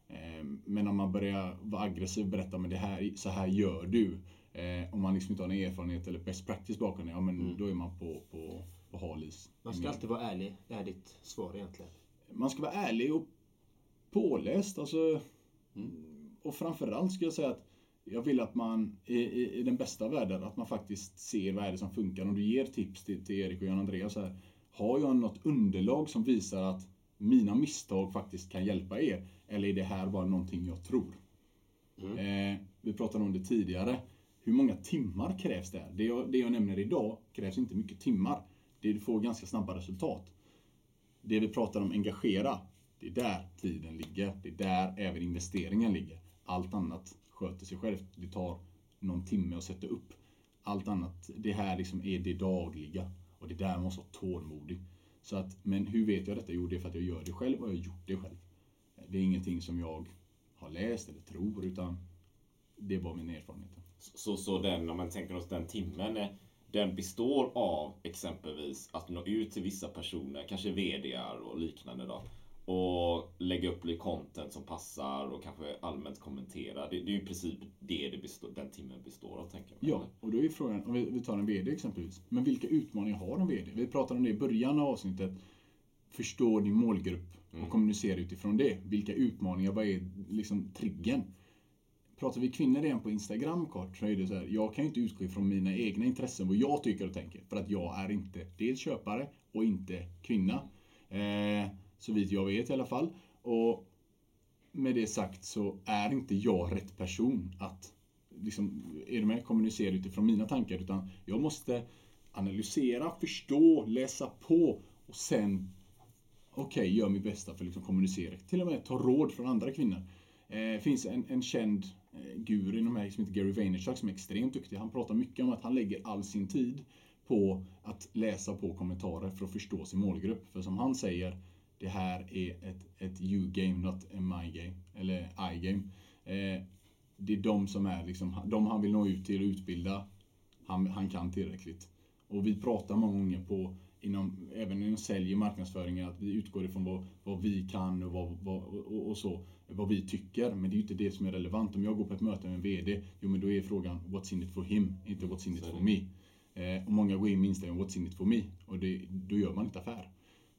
Eh, men om man börjar vara aggressiv och berätta men det här, så här gör du. Eh, om man liksom inte har någon erfarenhet eller best practice bakom det, ja men mm. då är man på, på, på hal is. Man ska alltid vara ärlig, det är ditt svar egentligen. Man ska vara ärlig och påläst. Alltså, mm. Och framförallt ska jag säga att jag vill att man i, i, i, den bästa världen, att man faktiskt ser vad är det som funkar. Om du ger tips till, till Erik och Jan Andreas här. Har jag något underlag som visar att mina misstag faktiskt kan hjälpa er? Eller är det här bara någonting jag tror? Mm. Eh, vi pratade om det tidigare. Hur många timmar krävs det? Det jag, det jag nämner idag krävs inte mycket timmar. Det du får ganska snabba resultat. Det vi pratar om engagera, det är där tiden ligger. Det är där även investeringen ligger. Allt annat sköter sig självt. Det tar någon timme att sätta upp. Allt annat, det här liksom är det dagliga. Och det är där man måste vara tålmodig. Så att, men hur vet jag detta? Jo, det är för att jag gör det själv och jag har gjort det själv. Det är ingenting som jag har läst eller tror, utan det är bara min erfarenhet. Så, så den, om man tänker oss den timmen, eh, den består av exempelvis att nå ut till vissa personer, kanske VDR och liknande då. Och lägga upp lite content som passar och kanske allmänt kommentera. Det, det är ju i princip det, det består, den timmen består av, tänker jag. Ja, och då är frågan, om vi, vi tar en VD exempelvis. Men vilka utmaningar har en VD? Vi pratade om det i början av avsnittet. Förstå din målgrupp och mm. kommunicera utifrån det. Vilka utmaningar, vad är liksom triggern? Pratar vi kvinnor igen på Instagram kort så är det så här, jag kan ju inte utgå ifrån mina egna intressen, vad jag tycker och tänker. För att jag är inte dels köpare och inte kvinna. Eh, så vitt jag vet i alla fall. Och med det sagt så är inte jag rätt person att liksom, är du med, kommunicera utifrån mina tankar. Utan jag måste analysera, förstå, läsa på och sen okej, okay, gör mitt bästa för att liksom kommunicera. Till och med ta råd från andra kvinnor. Det eh, finns en, en känd eh, guru inom mig som heter Gary Vaynerchuk som är extremt duktig. Han pratar mycket om att han lägger all sin tid på att läsa på kommentarer för att förstå sin målgrupp. För som han säger, det här är ett, ett you-game, not a my-game. Eller I-game. Eh, det är de som är liksom, de han vill nå ut till och utbilda. Han, han kan tillräckligt. Och vi pratar många gånger på inom, även inom sälj och marknadsföringen, att vi utgår ifrån vad, vad vi kan och, vad, vad, och, och, så, vad vi tycker. Men det är ju inte det som är relevant. Om jag går på ett möte med en VD, jo men då är frågan What's in it for him? Inte What's in it for me? Eh, och många går in med inställningen What's in it for me? Och det, då gör man inte affär.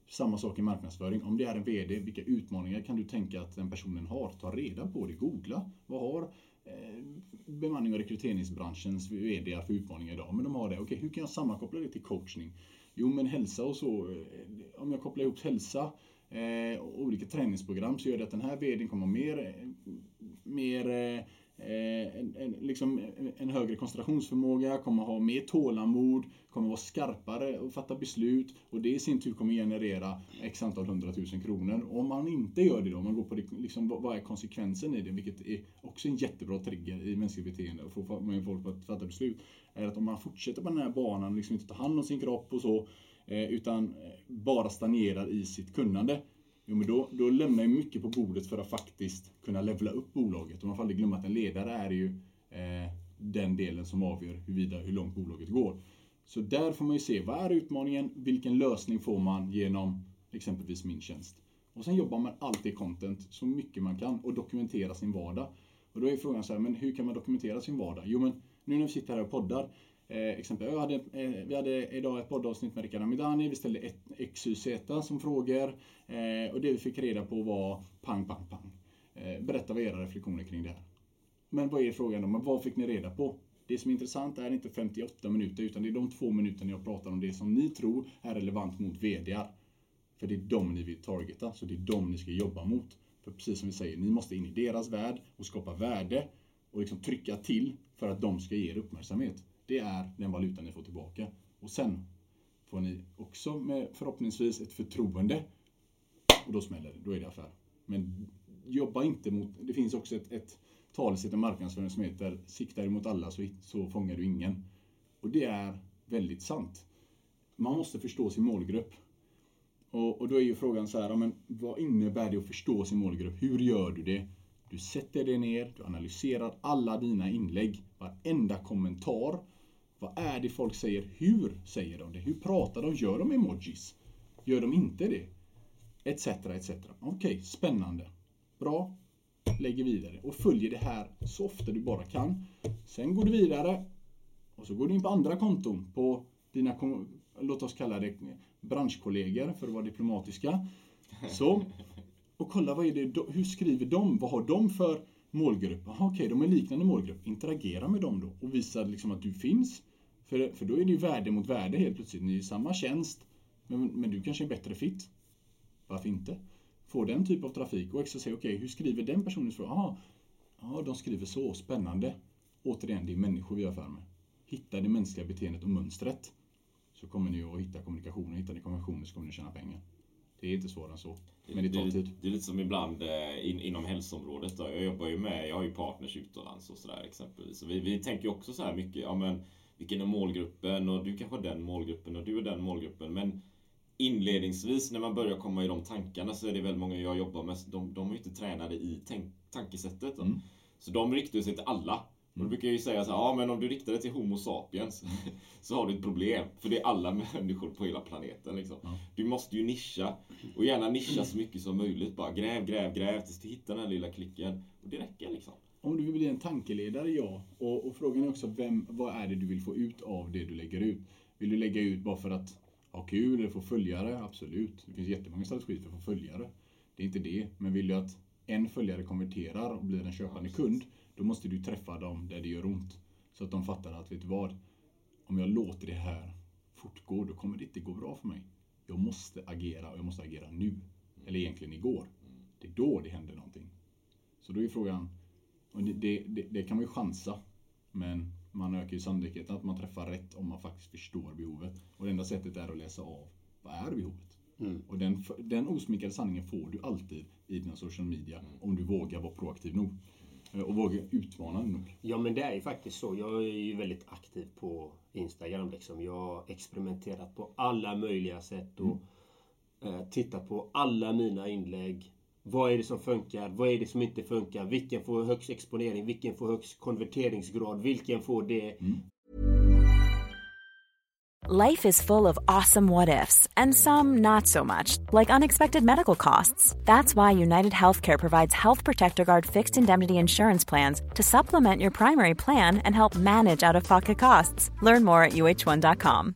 Samma sak i marknadsföring. Om det är en VD, vilka utmaningar kan du tänka att den personen har? Ta reda på det, googla. Vad har eh, bemanning och rekryteringsbranschens VD för utmaningar idag? Men de har det. Okej, hur kan jag sammankoppla det till coachning? Jo, men hälsa och så. Eh, om jag kopplar ihop hälsa eh, och olika träningsprogram så gör det att den här VDn kommer mer, eh, mer eh, Eh, en, en, liksom en högre koncentrationsförmåga, kommer ha mer tålamod, kommer vara skarpare och fatta beslut. Och det i sin tur kommer generera x antal hundratusen kronor. Om man inte gör det då, om man går på det, liksom, vad är konsekvensen i det, vilket är också en jättebra trigger i mänskligt beteende och få folk att fatta beslut, är att om man fortsätter på den här banan, liksom inte tar hand om sin kropp och så, eh, utan eh, bara stagnerar i sitt kunnande, Jo, men då, då lämnar jag mycket på bordet för att faktiskt kunna levla upp bolaget. Och man får aldrig glömma att en ledare är ju eh, den delen som avgör huruvida, hur långt bolaget går. Så där får man ju se, vad är utmaningen? Vilken lösning får man genom exempelvis min tjänst? Och sen jobbar man alltid content så mycket man kan och dokumentera sin vardag. Och då är frågan så här, men hur kan man dokumentera sin vardag? Jo men nu när vi sitter här och poddar. Eh, exempel, jag hade, eh, vi hade idag ett poddavsnitt med Rickard Amidani. Vi ställde ett XYZ som frågor. Eh, och det vi fick reda på var pang, pang, pang. Eh, berätta vad era reflektioner kring det här. Men vad är frågan då? Men vad fick ni reda på? Det som är intressant är inte 58 minuter utan det är de två minuterna jag pratar om det som ni tror är relevant mot VDR. För det är dem ni vill targeta, så det är dem ni ska jobba mot. För precis som vi säger, ni måste in i deras värld och skapa värde och liksom trycka till för att de ska ge er uppmärksamhet. Det är den valuta ni får tillbaka. Och sen får ni också med förhoppningsvis ett förtroende och då smäller det, då är det affär. Men jobba inte mot, det finns också ett, ett talesätt i marknadsföring som heter siktar du mot alla så, så fångar du ingen. Och det är väldigt sant. Man måste förstå sin målgrupp. Och, och då är ju frågan så här, men vad innebär det att förstå sin målgrupp? Hur gör du det? Du sätter dig ner, du analyserar alla dina inlägg, varenda kommentar. Vad är det folk säger? Hur säger de det? Hur pratar de? Gör de emojis? Gör de inte det? Etc, etc. Okej, okay, spännande. Bra. Lägger vidare och följer det här så ofta du bara kan. Sen går du vidare och så går du in på andra konton på dina, låt oss kalla det branschkollegor för att vara diplomatiska. Så, och kolla vad är det, hur skriver de? Vad har de för målgrupp? Aha, okej, okay, de är liknande målgrupp. Interagera med dem då och visa liksom att du finns. För, för då är det ju värde mot värde helt plötsligt. Ni är i samma tjänst, men, men du kanske är bättre fit. Varför inte? Få den typ av trafik och också säga okej, okay, hur skriver den personen? Jaha, ja, de skriver så, spännande. Återigen, det är människor vi har affär med. Hitta det mänskliga beteendet och mönstret så kommer ni att hitta kommunikationen. Hittar ni kommunikationen så kommer ni tjäna pengar. Det är inte svårare än så. Men det tar tid. Det är lite som ibland eh, in, inom hälsoområdet. Då. Jag jobbar ju med, jag har ju partners utomlands och sådär exempelvis. Så vi, vi tänker ju också så här mycket, ja men vilken är målgruppen och du kanske har den målgruppen och du är den målgruppen. Men inledningsvis när man börjar komma i de tankarna så är det väldigt många jag jobbar med, de, de är ju inte tränade i tänk, tankesättet. Mm. Så de riktar sig till alla. Och då brukar jag ju säga så här, ja men om du riktar dig till Homo sapiens [LAUGHS] så har du ett problem. För det är alla [LAUGHS] människor på hela planeten. Liksom. Ja. Du måste ju nischa. Och gärna nischa så mycket som möjligt. Bara gräv, gräv, gräv tills du hittar den här lilla klicken. Och det räcker liksom. Om du vill bli en tankeledare, ja. Och, och, frågan är också, vem, vad är det du vill få ut av det du lägger ut? Vill du lägga ut bara för att ha kul eller få följare? Absolut. Det finns jättemånga strategier för att få följare. Det är inte det. Men vill du att en följare konverterar och blir en köpande ja, kund, då måste du träffa dem där det gör ont. Så att de fattar att, vet du vad? Om jag låter det här fortgå, då kommer det inte gå bra för mig. Jag måste agera och jag måste agera nu. Eller egentligen igår. Det är då det händer någonting. Så då är frågan, och det, det, det, det kan man ju chansa. Men man ökar ju sannolikheten att man träffar rätt om man faktiskt förstår behovet. Och det enda sättet är att läsa av, vad är behovet? Mm. Och den, den osminkade sanningen får du alltid i dina social media mm. om du vågar vara proaktiv nog. Eh, och våga utmana nog. Ja men det är ju faktiskt så. Jag är ju väldigt aktiv på Instagram. Liksom. Jag har experimenterat på alla möjliga sätt och mm. eh, tittat på alla mina inlägg. Vad är det som funkar? Vad är det som inte funkar? Vilken får högst exponering? Vilken får högst konverteringsgrad? Vilken får det? Mm. Life is full of awesome what ifs and some not so much, like unexpected medical costs. That's why United Healthcare provides Health Protector Guard fixed indemnity insurance plans to supplement your primary plan and help manage out of pocket costs. Learn more at uh1.com.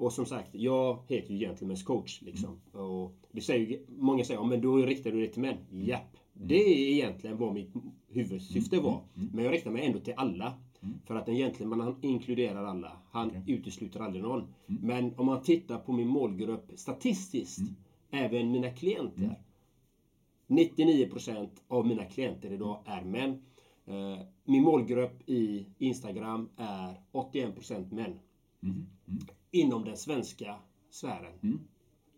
Och som sagt, jag heter ju Gentlemen's coach. Liksom. Mm. Och det säger, många säger, men då riktar du dig till män. Mm. Japp. Det är egentligen vad mitt huvudsyfte mm. var. Mm. Men jag riktar mig ändå till alla. Mm. För att en gentleman han inkluderar alla. Han okay. utesluter aldrig någon. Mm. Men om man tittar på min målgrupp statistiskt, även mina klienter. 99% av mina klienter idag är män. Eh, min målgrupp i Instagram är 81% män. Mm. Mm. Inom den svenska sfären. Mm.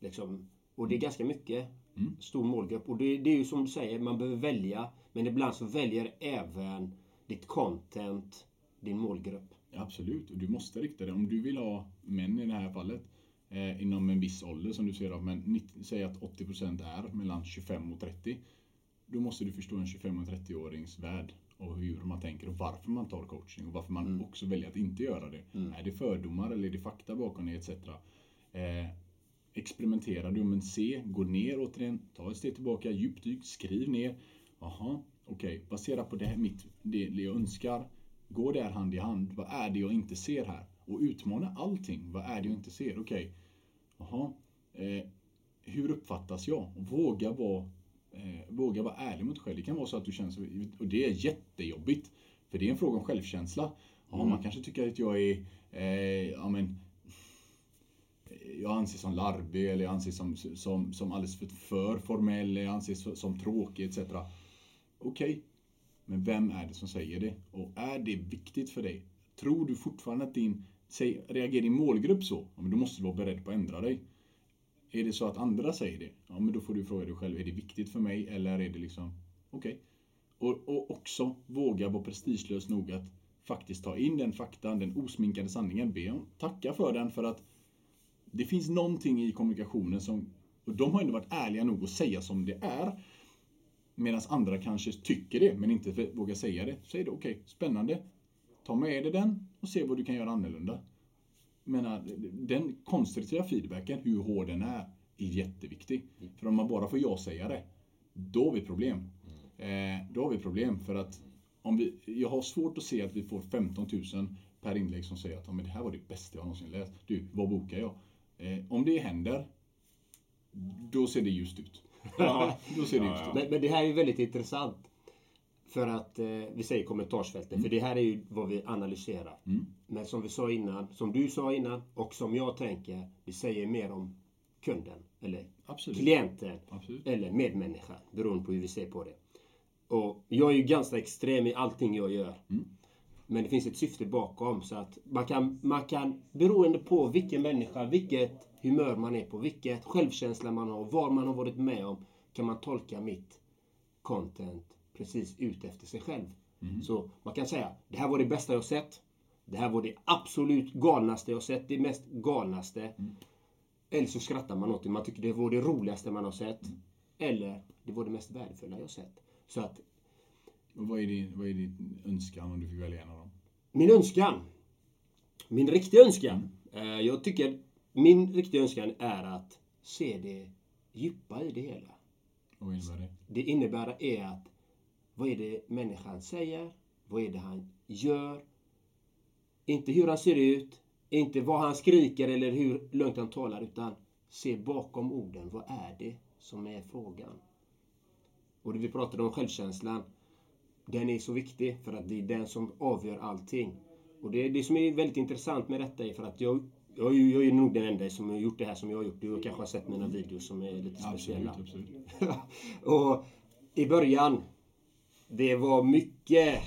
Liksom, och det är ganska mycket Mm. stor målgrupp. Och det, det är ju som du säger, man behöver välja. Men ibland så väljer även ditt content din målgrupp. Absolut, och du måste rikta det. Om du vill ha män i det här fallet eh, inom en viss ålder som du ser av, men 90, säg att 80% är mellan 25 och 30. Då måste du förstå en 25 och 30-årings värld och hur man tänker och varför man tar coaching och varför man också väljer att inte göra det. Är det fördomar eller är det fakta bakom det etc. Eh, experimentera du men se, gå ner återigen, ta ett steg tillbaka, djupdyk, skriv ner. Jaha, okej, baserat på det, här, mitt, det, jag önskar, går det här hand i hand? Vad är det jag inte ser här? Och utmana allting. Vad är det jag inte ser? Okej, jaha, eh, hur uppfattas jag? Våga vara eh, våga vara ärlig mot dig själv. Det kan vara så att du känner så, och det är jättejobbigt. För det är en fråga om självkänsla. Ja, Man kanske tycker att jag är, eh, ja men, jag anses som larvig eller jag anses som, som, som alldeles för, för formell, jag anses som, som tråkig etc. Okej, men vem är det som säger det? Och är det viktigt för dig? Tror du fortfarande att din, säg, reagerar din målgrupp så? Ja, men då måste du vara beredd på att ändra dig. Är det så att andra säger det? Ja, men då får du fråga dig själv, är det viktigt för mig eller är det liksom, okej. Och, och också våga vara prestigelös nog att faktiskt ta in den faktan, den osminkade sanningen. Be om, tacka för den för att det finns någonting i kommunikationen som, och de har ändå varit ärliga nog att säga som det är. Medan andra kanske tycker det, men inte vågar säga det. Säg det, okej, spännande. Ta med dig den och se vad du kan göra annorlunda. Men äh, den konstruktiva feedbacken, hur hård den är, är jätteviktig. För om man bara får jag säga det, då har vi problem. Eh, då har vi problem för att om vi, jag har svårt att se att vi får 15 000 per inlägg som säger att ja, men det här var det bästa jag någonsin läst. Du, vad bokar jag? Eh, om det händer, då ser det ljust ut. [LAUGHS] Ja, [LAUGHS] då ser det ljust ut. Men, men det här är ju väldigt intressant. För att eh, vi säger kommentarsfältet. För det här är ju vad vi analyserar. Men som vi sa innan, som du sa innan och som jag tänker, vi säger mer om kunden. Eller Absolut. klienten. Absolut. Eller medmänniskan. Beroende på hur vi ser på det. Och jag är ju ganska extrem i allting jag gör. Men det finns ett syfte bakom. Så att man kan, man kan, beroende på vilken människa, vilket humör man är på, vilket självkänsla man har, vad man har varit med om, kan man tolka mitt content precis ut efter sig själv. Så man kan säga, det här var det bästa jag sett. Det här var det absolut galnaste jag sett, det mest galnaste. Eller så skrattar man åt det, man tycker det var det roligaste man har sett. Eller, det var det mest värdefulla jag sett. Så att Och vad, är din, vad är din önskan om du fick välja en av dem? Min önskan. Min riktiga önskan. Eh, jag tycker min riktiga önskan är att se det djupa i det hela. Och vad innebär det? Det innebär är att vad är det människan säger? Vad är det han gör? Inte hur han ser ut, inte vad han skriker eller hur lugnt han talar, utan se bakom orden. Vad är det som är frågan? Och det vi pratade om självkänslan. Den är så viktig för att det är den som avgör allting. Och det, det som är väldigt intressant med detta är för att jag, jag, jag är nog den enda som har gjort det här som jag har gjort. Du kanske har sett mina videos som är lite speciella. Absolut, absolut. [LAUGHS] och i början, det var mycket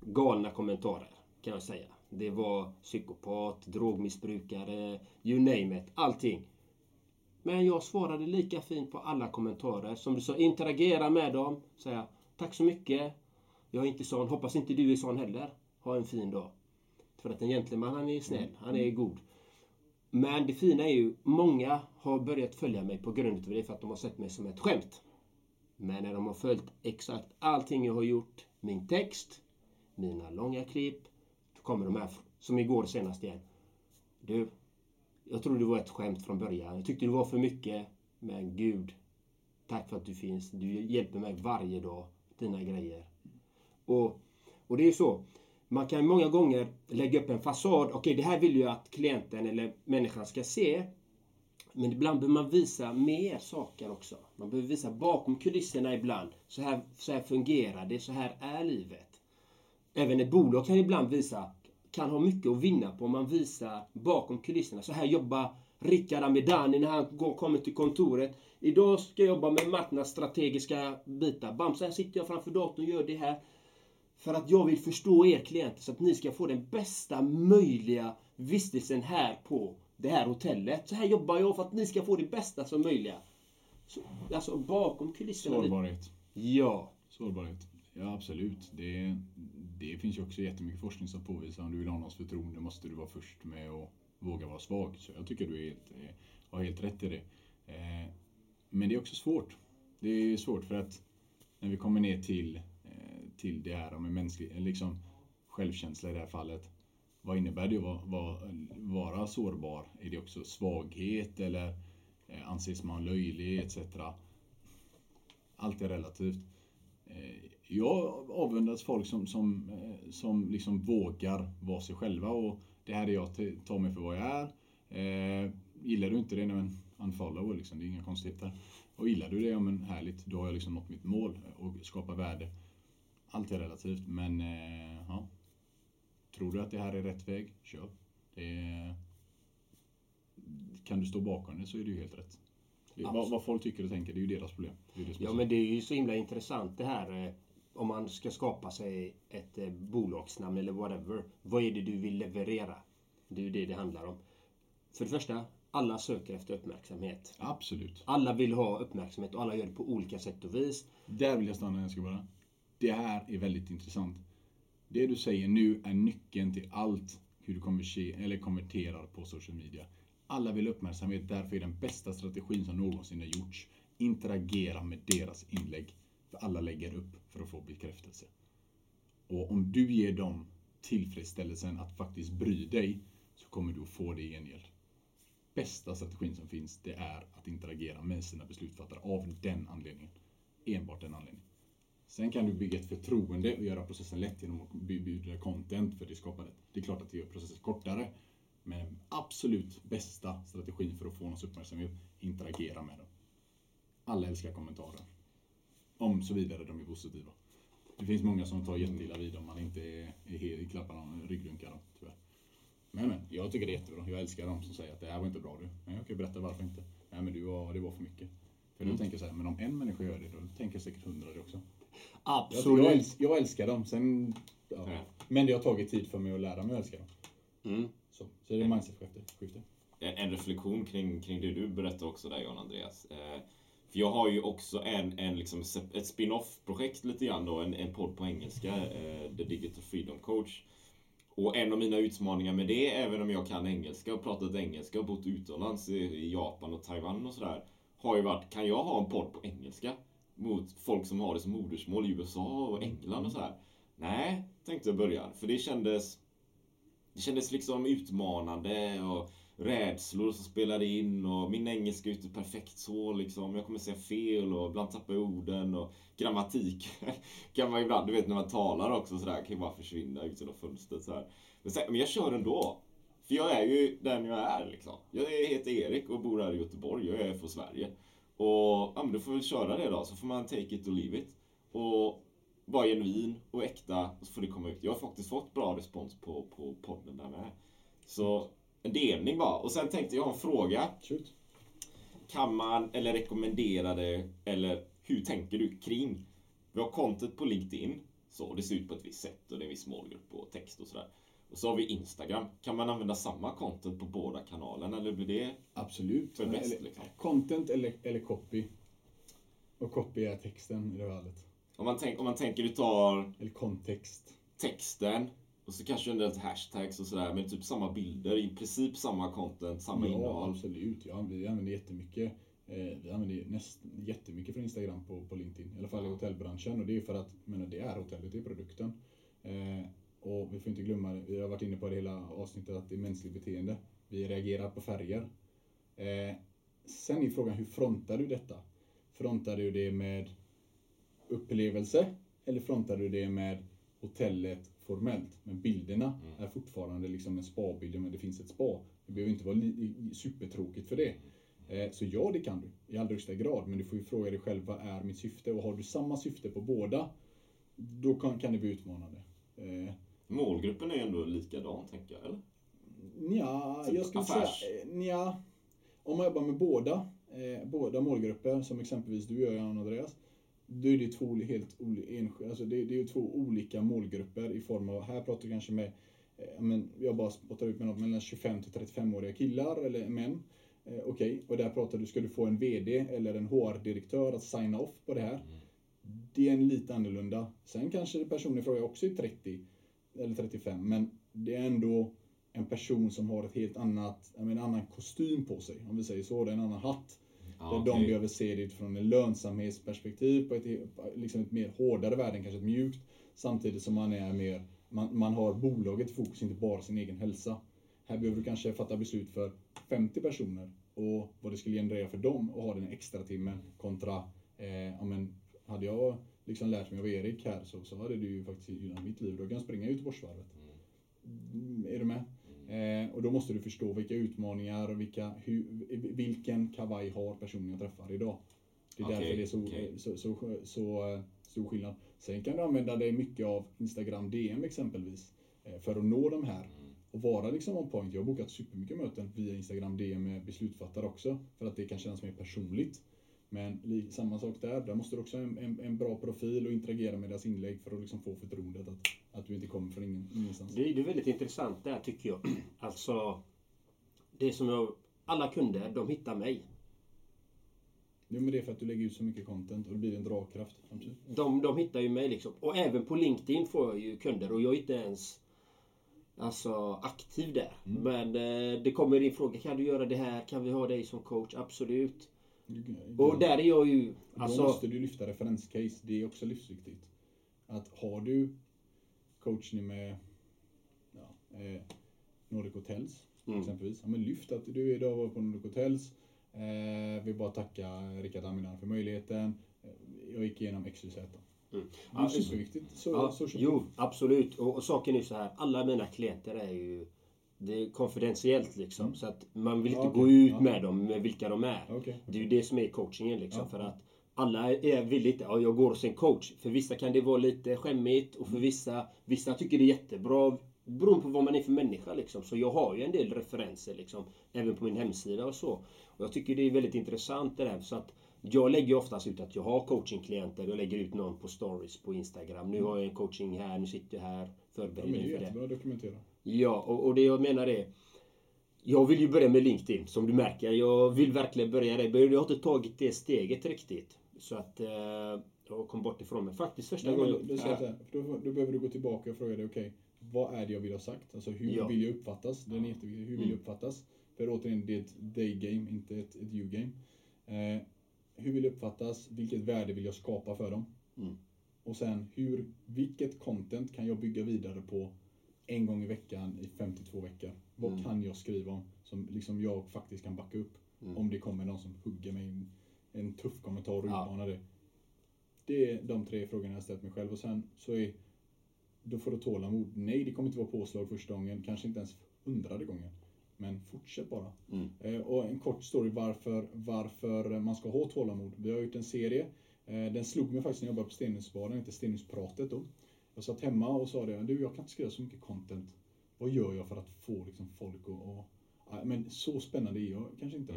galna kommentarer kan jag säga. Det var psykopat, drogmissbrukare, you name it, allting. Men jag svarade lika fint på alla kommentarer. Som du sa, interagera med dem. Säga tack så mycket. Jag är inte sån. Hoppas inte du är sån heller. Ha en fin dag. För att en gentleman, han är snäll. Han är god. Men det fina är ju, många har börjat följa mig på grund av det för att de har sett mig som ett skämt. Men när de har följt exakt allting jag har gjort, min text, mina långa klipp, kommer de här, som igår senast igen. Du, jag trodde det var ett skämt från början. Jag tyckte det var för mycket. Men Gud, tack för att du finns. Du hjälper mig varje dag. Dina grejer. Och, och det är ju så. Man kan många gånger lägga upp en fasad. Okej, det här vill jag att klienten eller människan ska se. Men ibland behöver man visa mer saker också. Man behöver visa bakom kulisserna ibland. Så här, så här fungerar det. Så här är livet. Även ett bolag kan ibland visa, kan ha mycket att vinna på om man visar bakom kulisserna. Så här jobbar Rickard Amidani när han går, kommer till kontoret. Idag ska jag jobba med marknadsstrategiska bitar. Bam, så här sitter jag framför datorn och gör det här. För att jag vill förstå er klienter så att ni ska få den bästa möjliga vistelsen här på det här hotellet. Så här jobbar jag för att ni ska få det bästa som möjliga. Så, alltså bakom kulisserna. Sårbarhet. Ja. Sårbarhet. Ja, absolut. Det, det finns ju också jättemycket forskning som påvisar om du vill ha någons förtroende måste du vara först med att våga vara svag. Så jag tycker du är helt, eh, har helt rätt i det. Eh, men det är också svårt. Det är svårt för att när vi kommer ner till, eh, till det här med mänsklig, liksom självkänsla i det här fallet. Vad innebär det att vara, vara sårbar? Är det också svaghet eller anses man löjlig etc. Allt är relativt. Jag avundas folk som, som, som liksom vågar vara sig själva och det här är jag, tar mig för vad jag är. Eh, gillar du inte det, men unfollow liksom, det är inga konstigheter. Och gillar du det, ja men härligt, då har jag liksom nått mitt mål och skapar värde. Allt är relativt, men eh, ja. Tror du att det här är rätt väg, kör. Det, kan du stå bakom det så är det ju helt rätt. vad, vad, folk tycker och tänker, det är ju deras problem. Det det ja, men det är ju så himla intressant det här eh, om man ska skapa sig ett eh, bolagsnamn eller whatever. Vad är det du vill leverera? Det är ju det det handlar om. För det första, alla söker efter uppmärksamhet. Absolut. Alla vill ha uppmärksamhet och alla gör det på olika sätt och vis. Där vill jag stanna, ska bara. Det här är väldigt intressant. Det du säger nu är nyckeln till allt hur du eller konverterar på social media. Alla vill ha uppmärksamhet, därför är den bästa strategin som någonsin har gjorts. Interagera med deras inlägg. För alla lägger upp för att få bekräftelse. Och om du ger dem tillfredsställelsen att faktiskt bry dig så kommer du att få det i gengäld. Bästa strategin som finns det är att interagera med sina beslutsfattare av den anledningen. Enbart den anledningen. Sen kan du bygga ett förtroende och göra processen lätt genom att bjuda content för det skapandet. Det är klart att det gör processen kortare. Men absolut bästa strategin för att få någons uppmärksamhet, interagera med dem. Alla älskar kommentarer. Om så vidare de är positiva. Det finns många som tar jätteilla vid om man inte är, är klappar dem, ryggdunkar dem, tyvärr. Men, men, jag tycker det är jättebra. Jag älskar dem som säger att det här var inte bra du. Men jag kan ju berätta varför inte. Nej men du var, det var för mycket. För mm. då tänker jag så här, men om en människa gör det, då tänker säkert hundra det också. Absolut. Jag, jag, älskar, jag älskar dem. Sen, ja. Ja. Men det har tagit tid för mig att lära mig att älska dem. Mm. Så, så det är mindset-skifte. En, en reflektion kring, kring det du berättade också där John Andreas. Eh, för jag har ju också en, en liksom, ett spin-off projekt lite grann då, en, en podd på engelska, eh, The Digital Freedom Coach. Och en av mina utmaningar med det, även om jag kan engelska och pratat engelska och bott utomlands i Japan och Taiwan och sådär, har ju varit, kan jag ha en podd på engelska? Mot folk som har det som modersmål i USA och England och sådär. Nej, tänkte jag börja. För det kändes, det kändes liksom utmanande och rädslor som spelade in och min engelska är inte perfekt så liksom. Jag kommer säga fel och ibland tappar jag orden och grammatik [LAUGHS] kan man ibland, du vet när man talar också sådär, kan ju bara försvinna ut genom fönstret så här. Men, sen, men jag kör ändå. För jag är ju den jag är liksom. Jag heter Erik och bor här i Göteborg. Jag är från Sverige. Och ja, men då får vi köra det då, så får man take it or leave it. Och vara genuin och äkta, och så får det komma ut. Jag har faktiskt fått bra respons på, på podden där med. Så en delning bara. Och sen tänkte jag ha en fråga. Shoot. Kan man, eller rekommendera det, eller hur tänker du kring? Vi har content på LinkedIn. Så det ser ut på ett visst sätt och det är en viss målgrupp och text och sådär. Och så har vi Instagram. Kan man använda samma content på båda kanalerna eller blir det Absolut. för bäst? Eller, liksom? Content eller, eller copy. Och copy är texten i det fallet. Om man, tänk, om man tänker du tar... Eller kontext. Texten och så kanske en del hashtags och sådär, men typ samma bilder, i princip samma content, samma ja, innehåll. absolut. Ja, vi använder jättemycket. Eh, vi använder näst, jättemycket från Instagram på, på LinkedIn. I alla fall i hotellbranschen. Och det är för att, menar, det är hotellet, det är produkten. Eh, och vi får inte glömma, vi har varit inne på det hela avsnittet, att det är mänskligt beteende. Vi reagerar på färger. Eh, sen är frågan, hur frontar du detta? Frontar du det med upplevelse? Eller frontar du det med hotellet formellt. Men bilderna mm. är fortfarande liksom en spa-bild, men det finns ett spa. Det behöver inte vara supertråkigt för det. Eh, så ja, det kan du i allra högsta grad. Men du får ju fråga dig själv, vad är mitt syfte? Och har du samma syfte på båda, då kan, kan det bli utmanande. Eh, Målgruppen är ändå likadan, tänker jag, eller? Ja, jag skulle affärs. säga... Ja, om man jobbar med båda, eh, båda målgrupper, som exempelvis du gör, Jan Andreas, då är det två helt olika, alltså det, det är ju två olika målgrupper i form av, här pratar vi kanske med, eh, men jag bara spottar ut med något mellan 25 till 35-åriga killar eller män. Eh, Okej, och där pratar du, ska du få en VD eller en HR-direktör att signa off på det här? Det är en lite annorlunda. Sen kanske personen i fråga också är 30 eller 35, men det är ändå en person som har ett helt annat, en annan kostym på sig, om vi säger så, det är en annan hatt. Ja, där de okej. behöver se det utifrån en lönsamhetsperspektiv på ett, liksom ett mer hårdare värde än kanske ett mjukt. Samtidigt som man är mer, man, man har bolaget i fokus, inte bara sin egen hälsa. Här behöver du kanske fatta beslut för 50 personer och vad det skulle generera för dem att ha den extra timmen kontra, eh, ja men hade jag liksom lärt mig av Erik här så, så hade det ju faktiskt gynnat mitt liv. Då kan jag springa Göteborgsvarvet. Mm, Är du med? Eh, och då måste du förstå vilka utmaningar och vilka, hur, vilken kavaj har personen jag träffar idag. Det är Okej, därför det är så, okej. så, så, så, så eh, stor skillnad. Sen kan du använda dig mycket av Instagram DM exempelvis eh, för att nå de här och vara liksom on point. Jag har bokat supermycket möten via Instagram DM med beslutsfattare också för att det kan kännas mer personligt. Men samma sak där, där måste du också ha en, en, en bra profil och interagera med deras inlägg för att liksom få förtroendet att, att du inte kommer från ingen, ingenstans. Det är, det är väldigt intressant där tycker jag. [CLEARS THROAT] Alltså, det som jag... Alla kunder, de hittar mig. Jo men det är för att du lägger ut så mycket content och det blir en dragkraft. De, de hittar ju mig liksom. Och även på LinkedIn får jag ju kunder och jag är inte ens alltså, aktiv där. Mm. Men eh, det kommer in frågor. Kan du göra det här? Kan vi ha dig som coach? Absolut. Då, Och där är jag ju... då Alltså, måste du lyfta referenscase. Det är också livsviktigt. Att har du coachning med ja, eh, Nordic Hotels Mm. exempelvis. Ja, men lyft att du idag var på Nordic Hotels. Eh, vill bara tacka Rickard Aminan för möjligheten. Eh, Jag gick igenom XYZ. Mm. Det är superviktigt. Så, Ja, så jo, absolut. Och, och saken är ju så här. Alla mina klienter är ju det är konfidentiellt liksom. Så att man vill inte Mm. Ja, gå okej. ut Ja. med dem, med vilka de är. Okej. Det är ju det som är coachingen liksom. Ja. För att alla är villigt. Ja, jag går hos en coach. För vissa kan det vara lite skämmigt och Mm. för vissa, vissa tycker det är jättebra. Beroende på vad man är för människa liksom. Så jag har ju en del referenser liksom. Även på min hemsida och så. Och jag tycker det är väldigt intressant det där. Så att jag lägger oftast ut att jag har coachingklienter. Jag lägger ut någon på stories på Instagram. Nu har jag en coaching här, nu sitter jag här. Ja, Förbereder men det är jättebra att dokumentera. Ja, och, och det jag menar är... Jag vill ju börja med LinkedIn, som du märker. Jag vill verkligen börja där. Men Jag har inte tagit det steget riktigt. Så att... Eh, jag kom bort ifrån mig. Faktiskt första Nej, men gången... så här, då, då behöver du gå tillbaka och fråga dig, okej, vad är det jag vill ha sagt? Alltså hur Ja. vill jag uppfattas? Den är jätteviktig. Hur vill Mm. jag uppfattas? För återigen, det är ett they-game, inte ett, ett you-game. Eh, hur vill jag uppfattas? Vilket värde vill jag skapa för dem? Mm. Och sen, hur, vilket content kan jag bygga vidare på en gång i veckan i 52 veckor? Vad Mm. kan jag skriva om som liksom jag faktiskt kan backa upp? Mm. Om det kommer någon som hugger mig en, en tuff kommentar och Ja. utmanar det. Det är de tre frågorna jag har ställt mig själv. Och sen så är då får du tålamod. Nej, det kommer inte vara påslag första gången. Kanske inte ens hundrade gången. Men fortsätt bara. Mm. Eh, och en kort story varför, varför man ska ha tålamod. Vi har gjort en serie. Eh, den slog mig faktiskt när jag jobbade på Stenhusbaren. Den heter Stenhuspratet då. Jag satt hemma och sa det. Du, jag kan inte skriva så mycket content. Vad gör jag för att få liksom, folk att... Men så spännande är jag kanske inte.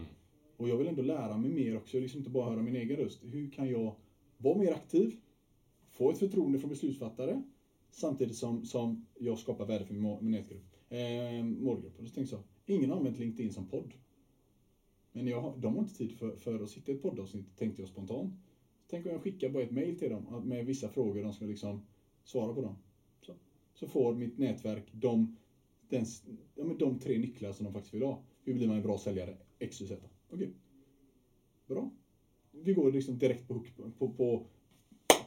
Och jag vill ändå lära mig mer också. Liksom inte bara höra min egen röst. Hur kan jag vara mer aktiv? Få ett förtroende från beslutsfattare. Samtidigt som, som jag skapar värde för min, min nätgrupp. Eh, målgrupp. Och så tänkte jag, ingen har använt LinkedIn som podd. Men jag de har inte tid för, för att sitta i ett poddavsnitt, tänkte jag spontant. Tänk om jag skickar bara ett mail till dem med vissa frågor de ska liksom svara på dem. Så, så får mitt nätverk de, den, ja, men de tre nycklar som de faktiskt vill ha. Hur blir man en bra säljare? X, Y, Z. Okej. Bra. Vi går liksom direkt på, på, på,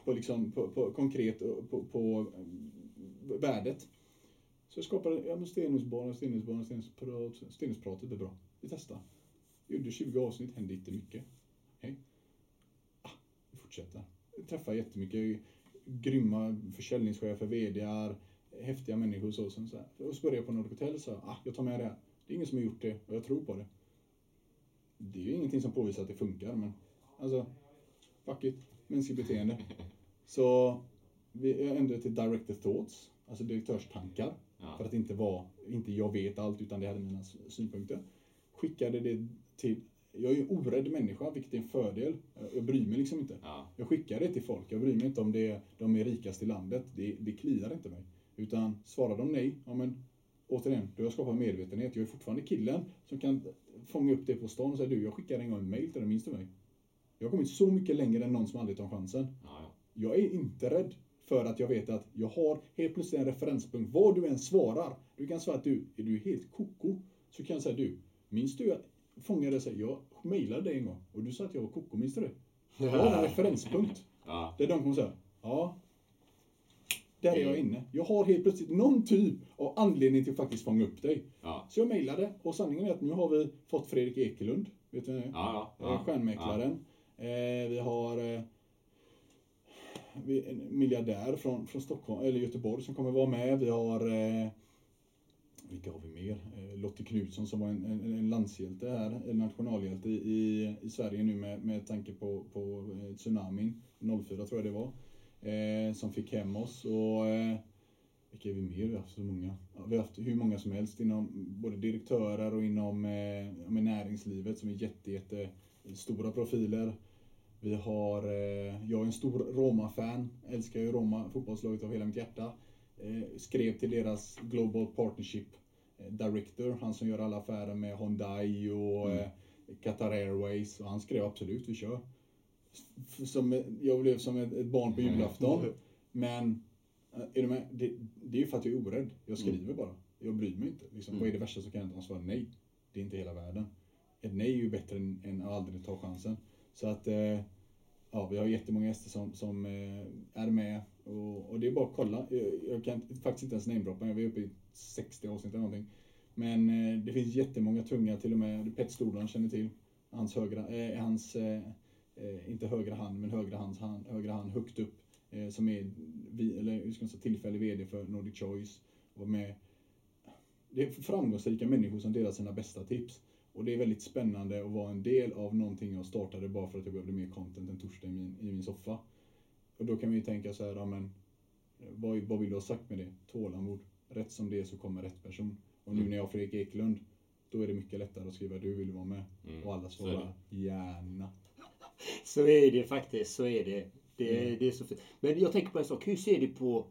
på, liksom, på, på konkret på, på eh, värdet. Så jag skapade ja, men Stenhusbanan, Stenhusbanan, Stenhusprat, Stenhuspratet är bra. Vi testar. Gjorde 20 avsnitt, hände inte mycket. Hej. Ah, vi fortsätter. Jag träffar jättemycket grymma försäljningschefer, VDar, häftiga människor och så. Sen så här. Och så började jag på Nordic Hotel och sa, ah, jag tar med det här. Det är ingen som har gjort det och jag tror på det. Det är ju ingenting som påvisar att det funkar, men alltså, fuck it. Mänskligt beteende. [LAUGHS] Så vi ändrade till directed thoughts, alltså direktörstankar. Ja. För att inte vara, inte jag vet allt, utan det hade mina synpunkter. Skickade det till jag är en orädd människa, vilket är en fördel. Jag, bryr mig liksom inte. Ja. Jag skickar det till folk. Jag bryr mig inte om det, de är rikast i landet. Det, det kliar inte mig. Utan svarar de nej, ja men återigen, då har jag skapat medvetenhet. Jag är fortfarande killen som kan fånga upp det på stan och säga du, jag skickar en gång en mail till dig, minns du mig? Jag har kommit så mycket längre än någon som aldrig tar chansen. Ja. Jag är inte rädd för att jag vet att jag har helt plötsligt en referenspunkt. Vad du än svarar. Du kan svara att du, är du helt koko? Så kan jag säga du, minns du att fångade sig? Jag mejlade dig en gång och du sa att jag var koko, minns du det? [LAUGHS] Jag har en referenspunkt. Ja. Där de kommer säga, ja. Där är jag inne. Jag har helt plötsligt någon typ av anledning till att faktiskt fånga upp dig. Ja. Så jag mejlade och sanningen är att nu har vi fått Fredrik Ekelund. Vet du vem? Ja, ja. Stjärnmäklaren. Eh, vi har eh, en miljardär från, från Stockholm, eller Göteborg som kommer vara med. Vi har eh, vilka har vi mer? Eh, Lottie Knutsson som var en, en, en landshjälte här, en nationalhjälte i, i, Sverige nu med, med tanke på, på eh, tsunamin 04 tror jag det var. Eh, som fick hem oss. Och, eh, vilka är vi mer? Vi har haft så många. Ja, vi har haft hur många som helst inom både direktörer och inom eh, näringslivet som är jätte, jätte eh, stora profiler. Vi har, eh, jag är en stor Roma-fan, älskar ju Roma, fotbollslaget av hela mitt hjärta. Eh, skrev till deras Global Partnership eh, Director, han som gör alla affärer med Hyundai och eh, Qatar Airways. Och han skrev absolut, vi kör. Som, jag blev som ett, barn på julafton. [LAUGHS] Men är du med? Det, det är ju för att jag är orädd. Jag skriver bara. Jag bryr mig inte. Liksom, Vad är det värsta som kan hända? Han svarar nej. Det är inte hela världen. Ett nej är ju bättre än, än att aldrig ta chansen. Så att ja, vi har jättemånga gäster som, som är med. Och, och det är bara att kolla. Jag, jag kan faktiskt inte ens namedroppa. Vi är uppe i 60 avsnitt eller någonting. Men eh, det finns jättemånga tunga, till och med Pet Stordalen känner till. Hans högra, eh, hans, eh, eh, inte högra hand, men högra, hans hand, högra hand högt upp. Eh, som är vi, eller, hur ska man säga, tillfällig VD för Nordic Choice. Och med, det är framgångsrika människor som delar sina bästa tips. Och det är väldigt spännande att vara en del av någonting jag startade bara för att jag behövde mer content en torsdag i min, i min soffa. Och då kan ju tänka så här, ja, men vad, vad vill du ha sagt med det? Tålamod. Rätt som det är så kommer rätt person. Och nu när jag har Fredrik Eklund, då är det mycket lättare att skriva du vill vara med. Och alla svarar gärna. [LAUGHS] Så är det faktiskt, så är det. Det, det är så fint. Men jag tänker på en sak. Hur ser du på...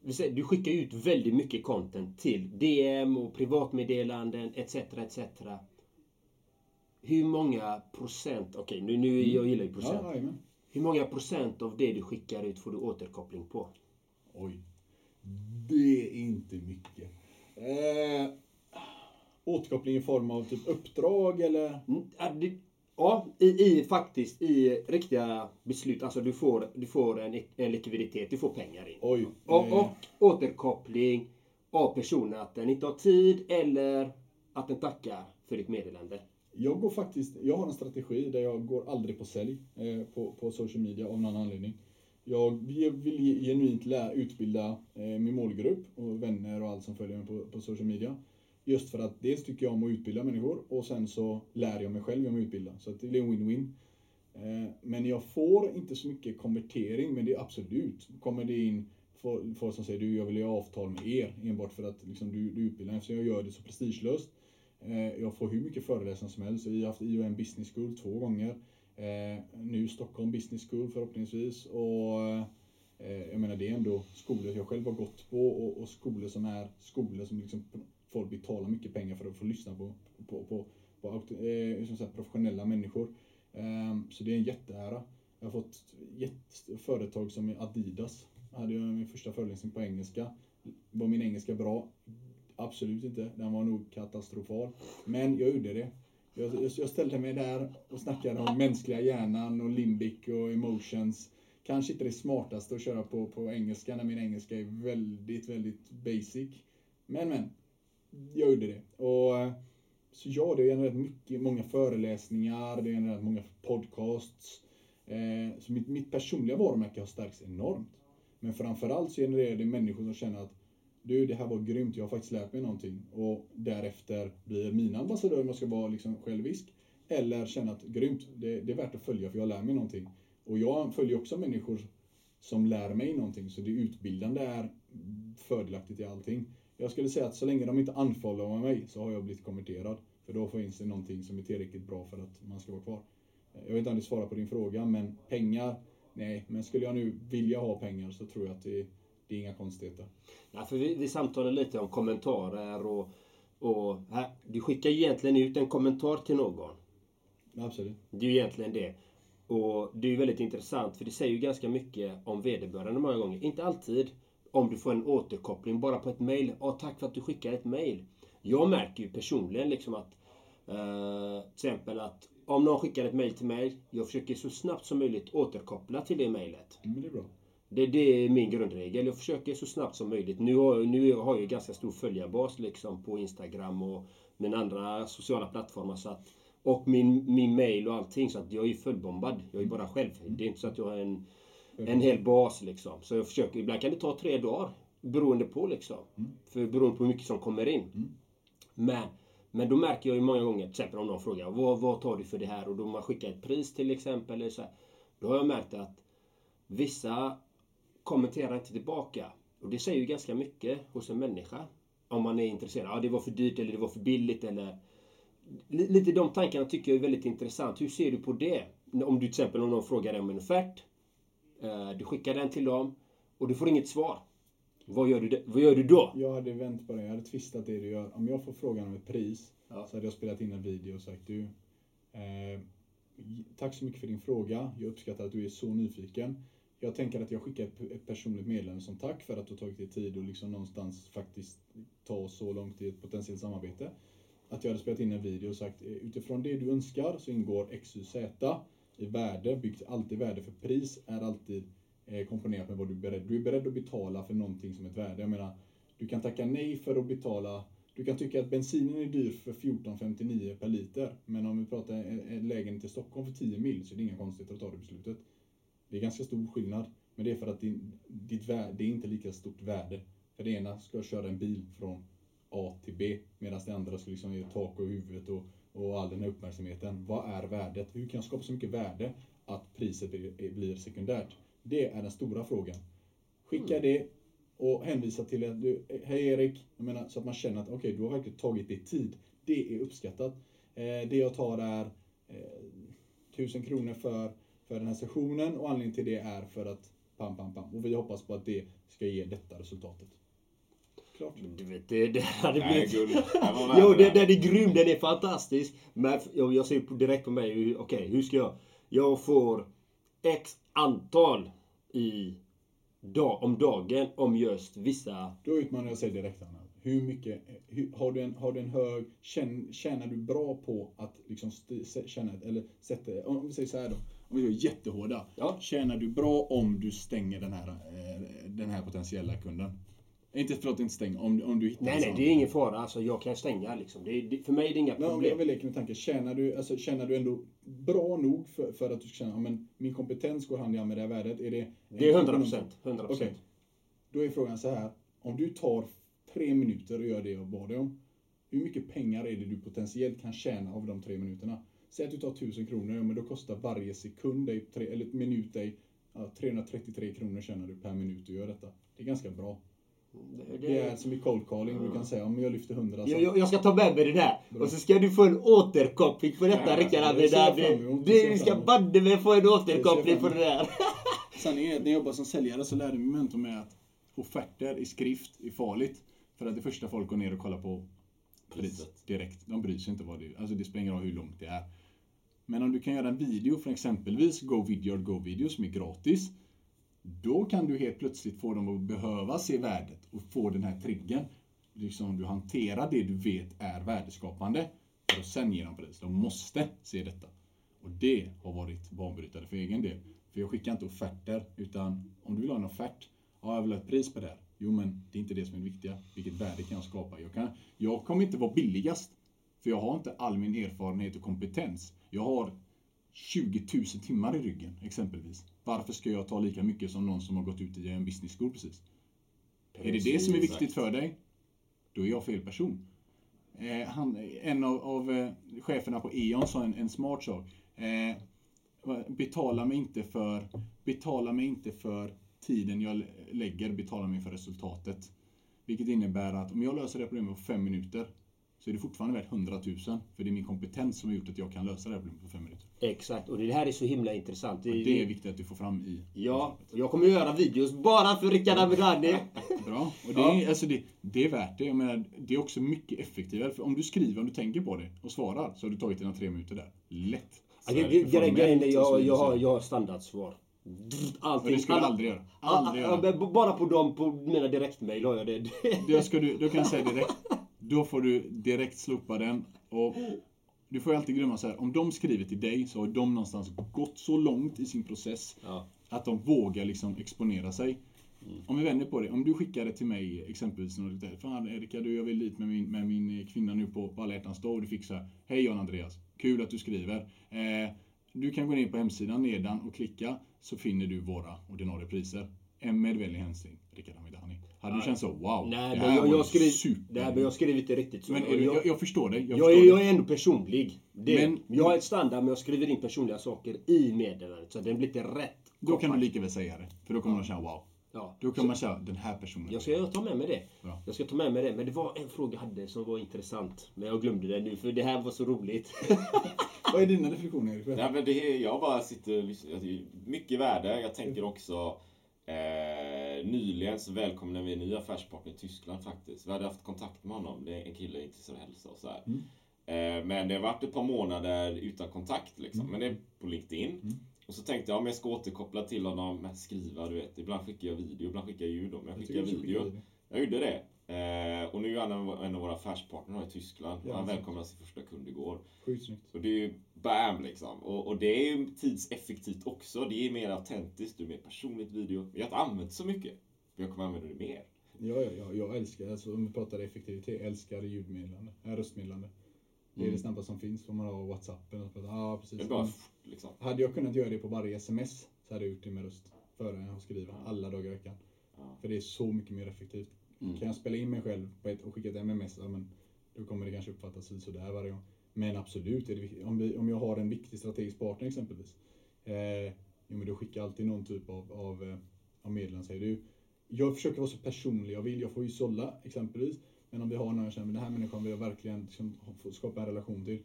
vi Du skickar ut väldigt mycket content till DM och privatmeddelanden etc. etc. Hur många procent, okej nu, nu jag gillar ju procent. Ja. Hur många procent av det du skickar ut får du återkoppling på? Oj. Det är inte mycket. Eh, återkoppling i form av typ uppdrag eller? Mm, ja, i, i faktiskt i riktiga beslut. Alltså du får, du får en, en likviditet, du får pengar in. Oj. Och, och återkoppling av personen att den inte har tid eller att den tackar för ditt meddelande. Jag går faktiskt, jag har en strategi där jag går aldrig på sälj eh, på, på social media av någon anledning. Jag vill genuint lära, utbilda eh, min målgrupp och vänner och allt som följer mig på, på social media. Just för att dels tycker jag om att utbilda människor och sen så lär jag mig själv om att utbilda. Så att det är en win-win. Eh, Men jag får inte så mycket konvertering, men det är absolut. Kommer det in folk som säger du, jag vill göra avtal med er enbart för att liksom, du, du utbildar. Eftersom jag gör det så prestigelöst. Eh, jag får hur mycket föreläsningar som helst. Vi har haft IOM Business School två gånger. Eh, nu Stockholm Business School förhoppningsvis. Och eh, jag menar det är ändå skolor jag själv har gått på och, och skolor som är skolor som liksom folk betalar mycket pengar för att få lyssna på, på, på, på professionella människor. Ehm, så det är en jätteära. Jag har fått företag som Adidas. Jag hade jag min första föreläsning på engelska. Var min engelska bra? Absolut inte. Den var nog katastrofal. Men jag gjorde det. Jag, jag- jag ställde mig där och snackade om mänskliga hjärnan och limbic och emotions. Kanske inte det smartaste att köra på, på engelska när min engelska är väldigt, väldigt basic. Men, men. Jag gjorde det. Och så ja, det har genererat mycket, många föreläsningar, det har genererat många podcasts. Eh, så mitt, mitt personliga varumärke har stärkts enormt. Men framförallt så genererar det människor som känner att du, det här var grymt, jag har faktiskt lärt mig någonting. Och därefter blir mina ambassadörer om jag ska vara liksom självisk. Eller känna att grymt, det, det är värt att följa för jag lär mig någonting. Och jag följer också människor som lär mig någonting. Så det utbildande är fördelaktigt i allting. Jag skulle säga att så länge de inte anfaller mig så har jag blivit konverterad. För då finns det någonting som är tillräckligt bra för att man ska vara kvar. Jag vet inte om det svarar på din fråga, men pengar, nej. Men skulle jag nu vilja ha pengar så tror jag att det, det är inga konstigheter. Ja, för vi, vi samtalade lite om kommentarer och, och här, du skickar egentligen ut en kommentar till någon. Absolut. Det är ju egentligen det. Och det är ju väldigt intressant för det säger ju ganska mycket om vederbörande många gånger. Inte alltid om du får en återkoppling bara på ett mail. Ja, tack för att du skickar ett mail. Jag märker ju personligen liksom att eh, till exempel att om någon skickar ett mail till mig, jag försöker så snabbt som möjligt återkoppla till det mailet. Men det är bra. Det, det är min grundregel. Jag försöker så snabbt som möjligt. Nu har, nu har jag ju ganska stor följarbas liksom på Instagram och mina andra sociala plattformar. Så att, och min, min mail och allting. Så att jag är ju fullbombad. Jag är bara själv. Det är inte så att jag har en, en hel bas liksom. Så jag försöker. Ibland kan det ta tre dagar. Beroende på liksom. För beroende på hur mycket som kommer in. Men, men då märker jag ju många gånger, till exempel om någon frågar vad, vad tar du för det här? Och då man skickar ett pris till exempel. Eller så här, då har jag märkt att vissa kommenterar inte tillbaka. Och det säger ju ganska mycket hos en människa. Om man är intresserad. Ja, det var för dyrt eller det var för billigt eller... Li- Lite de tankarna tycker jag är väldigt intressant. Hur ser du på det? Om du till exempel om någon frågar dig om en offert. eh, Du skickar den till dem och du får inget svar. Vad gör du, vad gör du då? Jag hade vänt på det, jag hade twistat det du gör. Om jag får frågan om ett pris Ja. så hade jag spelat in en video och sagt du, eh, tack så mycket för din fråga. Jag uppskattar att du är så nyfiken. Jag tänker att jag skickar ett, personligt meddelande som tack för att du har tagit dig tid och liksom någonstans faktiskt ta oss så långt i ett potentiellt samarbete. Att jag hade spelat in en video och sagt eh, utifrån det du önskar så ingår XYZ i värde, byggt alltid värde för pris är alltid eh, komponerat med vad du är beredd. Du är beredd att betala för någonting som ett värde. Jag menar, du kan tacka nej för att betala du kan tycka att bensinen är dyr för 14,59 per liter. Men om vi pratar lägenhet till Stockholm för 10 mil så är det inga konstigheter att ta det beslutet. Det är ganska stor skillnad. Men det är för att din, ditt värde, det är inte lika stort värde. För det ena ska köra en bil från A till B. Medan det andra ska liksom ge tak över huvudet och, och all den här uppmärksamheten. Vad är värdet? Hur kan jag skapa så mycket värde att priset blir, blir sekundärt? Det är den stora frågan. Skicka det och hänvisa till att du, hej Erik, jag menar, så att man känner att okej, du har verkligen tagit dig tid. Det är uppskattat. Eh, det jag tar är eh, 1000 kronor för, för den här sessionen och anledningen till det är för att pam, pam, pam. Och vi hoppas på att det ska ge detta resultatet. Klart. Du vet, det, det hade blivit... jo, det, den är grym. Den är fantastisk. Men jag, jag ser direkt på mig. Okej, hur ska jag... Jag får X antal i dag, om dagen om just vissa... Då utmanar jag sig direkt Anna. Hur mycket, hur, har, du en, har du en hög, känn, tjänar du bra på att liksom st, se- känna, ett- eller sätta, om vi säger så här då. Om vi är jättehårda. Ja. Tjänar du bra om du stänger den här, eh, den här potentiella kunden? Inte förlåt, inte stäng. Om, om du hittar Nej, nej, det är ingen fara. Alltså, jag kan stänga liksom. Det, är- för mig är det inga Nej, om problem. vi leker med tanken, tjänar du, alltså, tjänar du ändå bra nog för, för att du ska känna att min kompetens går hand i hand med det här värdet? Är det, Det är 100 procent. 100 Okej. Då är frågan så här. Om du tar tre minuter och gör det jag bad dig om. Hur mycket pengar är det du potentiellt kan tjäna av de tre minuterna? Säg att du tar 1000 kronor, ja, men då kostar varje sekund dig, tre, eller minut dig, ja, 333 kronor tjänar du per minut du gör detta. Det är ganska bra. Det, Det är som i cold calling, du kan säga om jag lyfter 100 så... jag, jag, ska ta med mig det där. Och så ska du få en återkoppling på detta Ja, Rickard. det Det det, det det, vi ska banne mig få en återkoppling på det där. Sanningen är att när jag jobbade som säljare så lärde mig mentor med att offerter i skrift är farligt. För att det första folk går ner och kollar på priset direkt. De bryr sig inte vad det är. Alltså det spelar ingen roll hur långt det är. Men om du kan göra en video från exempelvis GoVideo GoVideo Go Video som är gratis. Då kan du helt plötsligt få dem att behöva se värdet och få den här triggern. Liksom du hanterar det du vet är värdeskapande för att sen ge dem pris. De måste se detta. Och det har varit banbrytande för egen del. För jag skickar inte offerter, utan om du vill ha en offert, ja jag vill ha ett pris på det här. Jo men det är inte det som är det viktiga. Vilket värde kan jag skapa? Jag, kan, jag kommer inte vara billigast. För jag har inte all min erfarenhet och kompetens. Jag har 20 000 timmar i ryggen exempelvis. Varför ska jag ta lika mycket som någon som har gått ut i en business school precis? Är det det som är viktigt för dig? Då är jag fel person. Eh, han, en av, av eh, cheferna på E.ON sa en, en smart sak. Eh, betala mig inte för betala mig inte för tiden jag lä- lägger, betala mig för resultatet. Vilket innebär att om jag löser det problemet på fem minuter så är det fortfarande värt 100 000. För det är min kompetens som har gjort att jag kan lösa det här problemet på fem minuter. Exakt, och det här är så himla intressant. Och det är viktigt att du får fram i Ja, jag kommer göra videos bara för Rickard Amirani. [LAUGHS] Bra. Och det, är, alltså det, det är värt det. Jag menar, det är också mycket effektivare. För om du skriver, om du tänker på det och svarar så har du tagit dina tre minuter där. Lätt. Ja, Grejen är, jag, jag, har, jag har standardsvar. Allting. Och det ska du aldrig göra. Aldrig ja, göra. men Bara på dem, på mina direktmail har jag det. Det ska du, då kan jag säga direkt. [LAUGHS] Då får du direkt slopa den. Och du får ju alltid glömma så här. Om de skriver till dig så har de någonstans gått så långt i sin process Ja. att de vågar liksom exponera sig. Om vi vänder på det. Om du skickar det till mig exempelvis. något där, Fan Erika, du, jag vill dit med min, med min kvinna nu på, på alla hjärtans dag. Och du fick så här. Hej Jan Andreas. Kul att du skriver. Eh, du kan gå ner på hemsidan nedan och klicka. Så finner du våra ordinarie priser. En med vänlig hälsning. Rickard Hamidani. Hade du känt så? Wow. Nej, det men här jag, jag, ju skriver, super. nej, men jag skriver inte riktigt så. Men Och jag, jag, förstår dig. Jag, Jag är, jag är ändå personlig. Det, Men- jag har ett standard men jag skriver in personliga saker i meddelandet så den blir inte rätt. Då kan du lika väl säga det. För då kommer man känna wow. Ja. Då kan man säga den här personen. Jag ska ta med mig det. Ja. Jag ska ta med mig det. Men det var en fråga jag hade som var intressant. Men jag glömde det nu för det här var så roligt. [LAUGHS] Vad är dina reflektioner Erik? Nej, men det är, jag bara sitter och lyssnar. Är Mycket värde. Jag tänker också eh, nyligen så välkomnade vi en ny affärspartner i Tyskland faktiskt. Vi hade haft kontakt med honom. Det är en kille intresserad av hälsa och så här. Eh, men det har varit ett par månader utan kontakt liksom. Men det är på LinkedIn. Och så tänkte jag om jag ska återkoppla till honom skriva, du vet. Ibland skickar jag video, ibland skickar jag ljud. Men jag skickar video. Jag gjorde det. Eh, och nu är han en av våra affärspartner i Tyskland. Ja, han välkomnade sin första kund igår. Sjukt snyggt. Och det är ju bam liksom. Och, och det är ju tidseffektivt också. Det är mer autentiskt, det är mer personligt video. Jag har inte använt så mycket. Men jag kommer använda det mer. Ja, ja, ja, jag älskar, alltså, om vi pratar effektivitet, jag älskar ljudmeddelande, äh, röstmeddelande. Det är det snabbaste som finns om man har Whatsappen. Och ja, precis. Det bara liksom. Hade jag kunnat göra det på varje sms så hade jag gjort det med röst. Före att skriva, alla dagar i veckan. För det är så mycket mer effektivt. Kan jag spela in mig själv ett, och skicka ett MMS, ja, men då kommer det kanske uppfattas sådär varje gång. Men absolut, är det, om, vi, om jag har en viktig strategisk partner exempelvis. Eh, jo, men då skickar jag alltid någon typ av, av, eh, av meddelande. Säger du, jag försöker vara så personlig jag vill. Jag får ju sålla exempelvis. Men om vi har någon jag känner, men den här människan vill jag verkligen liksom, skapa en relation till.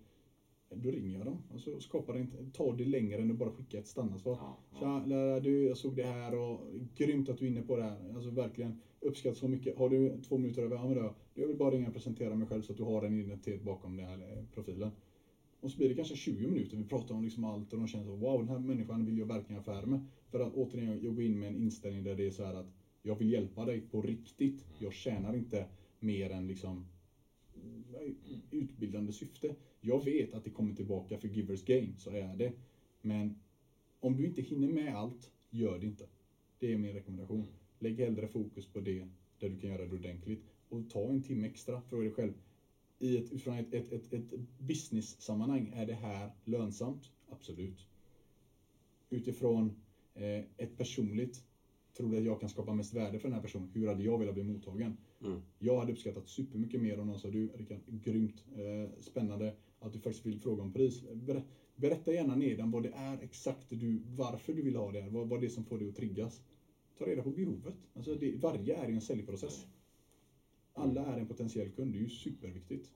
Då ringer jag dem. Och så skapar det inte, tar det längre än att bara skicka ett standardsvar. Ja, ja. Tja, Lara, du, jag såg det här och grymt att du är inne på det här. Alltså verkligen uppskattat så mycket. Har du två minuter över? Ja, men då, jag vill bara ringa och presentera mig själv så att du har en identitet bakom den här eh, profilen. Och så blir det kanske 20 minuter. Vi pratar om liksom allt och de känner så wow, den här människan vill jag verkligen affär med. För att återigen, jag går in med en inställning där det är så här att jag vill hjälpa dig på riktigt. Jag tjänar inte mer än liksom utbildande syfte. Jag vet att det kommer tillbaka för givers gain, så är det. Men om du inte hinner med allt, gör det inte. Det är min rekommendation. Lägg hellre fokus på det där du kan göra det ordentligt. Och ta en timme extra, fråga dig själv. I ett, utifrån ett, ett, ett, ett business-sammanhang, är det här lönsamt? Absolut. Utifrån eh, ett personligt, tror du att jag kan skapa mest värde för den här personen? Hur hade jag velat bli mottagen? Jag hade uppskattat supermycket mer om någon sa du Rickard, grymt, eh, spännande att du faktiskt vill fråga om pris. Ber, berätta gärna nedan vad det är exakt du, varför du vill ha det här, vad, vad det är som får dig att triggas. Ta reda på behovet. Alltså det, varje är ju en säljprocess. Alla är en potentiell kund, det är ju superviktigt.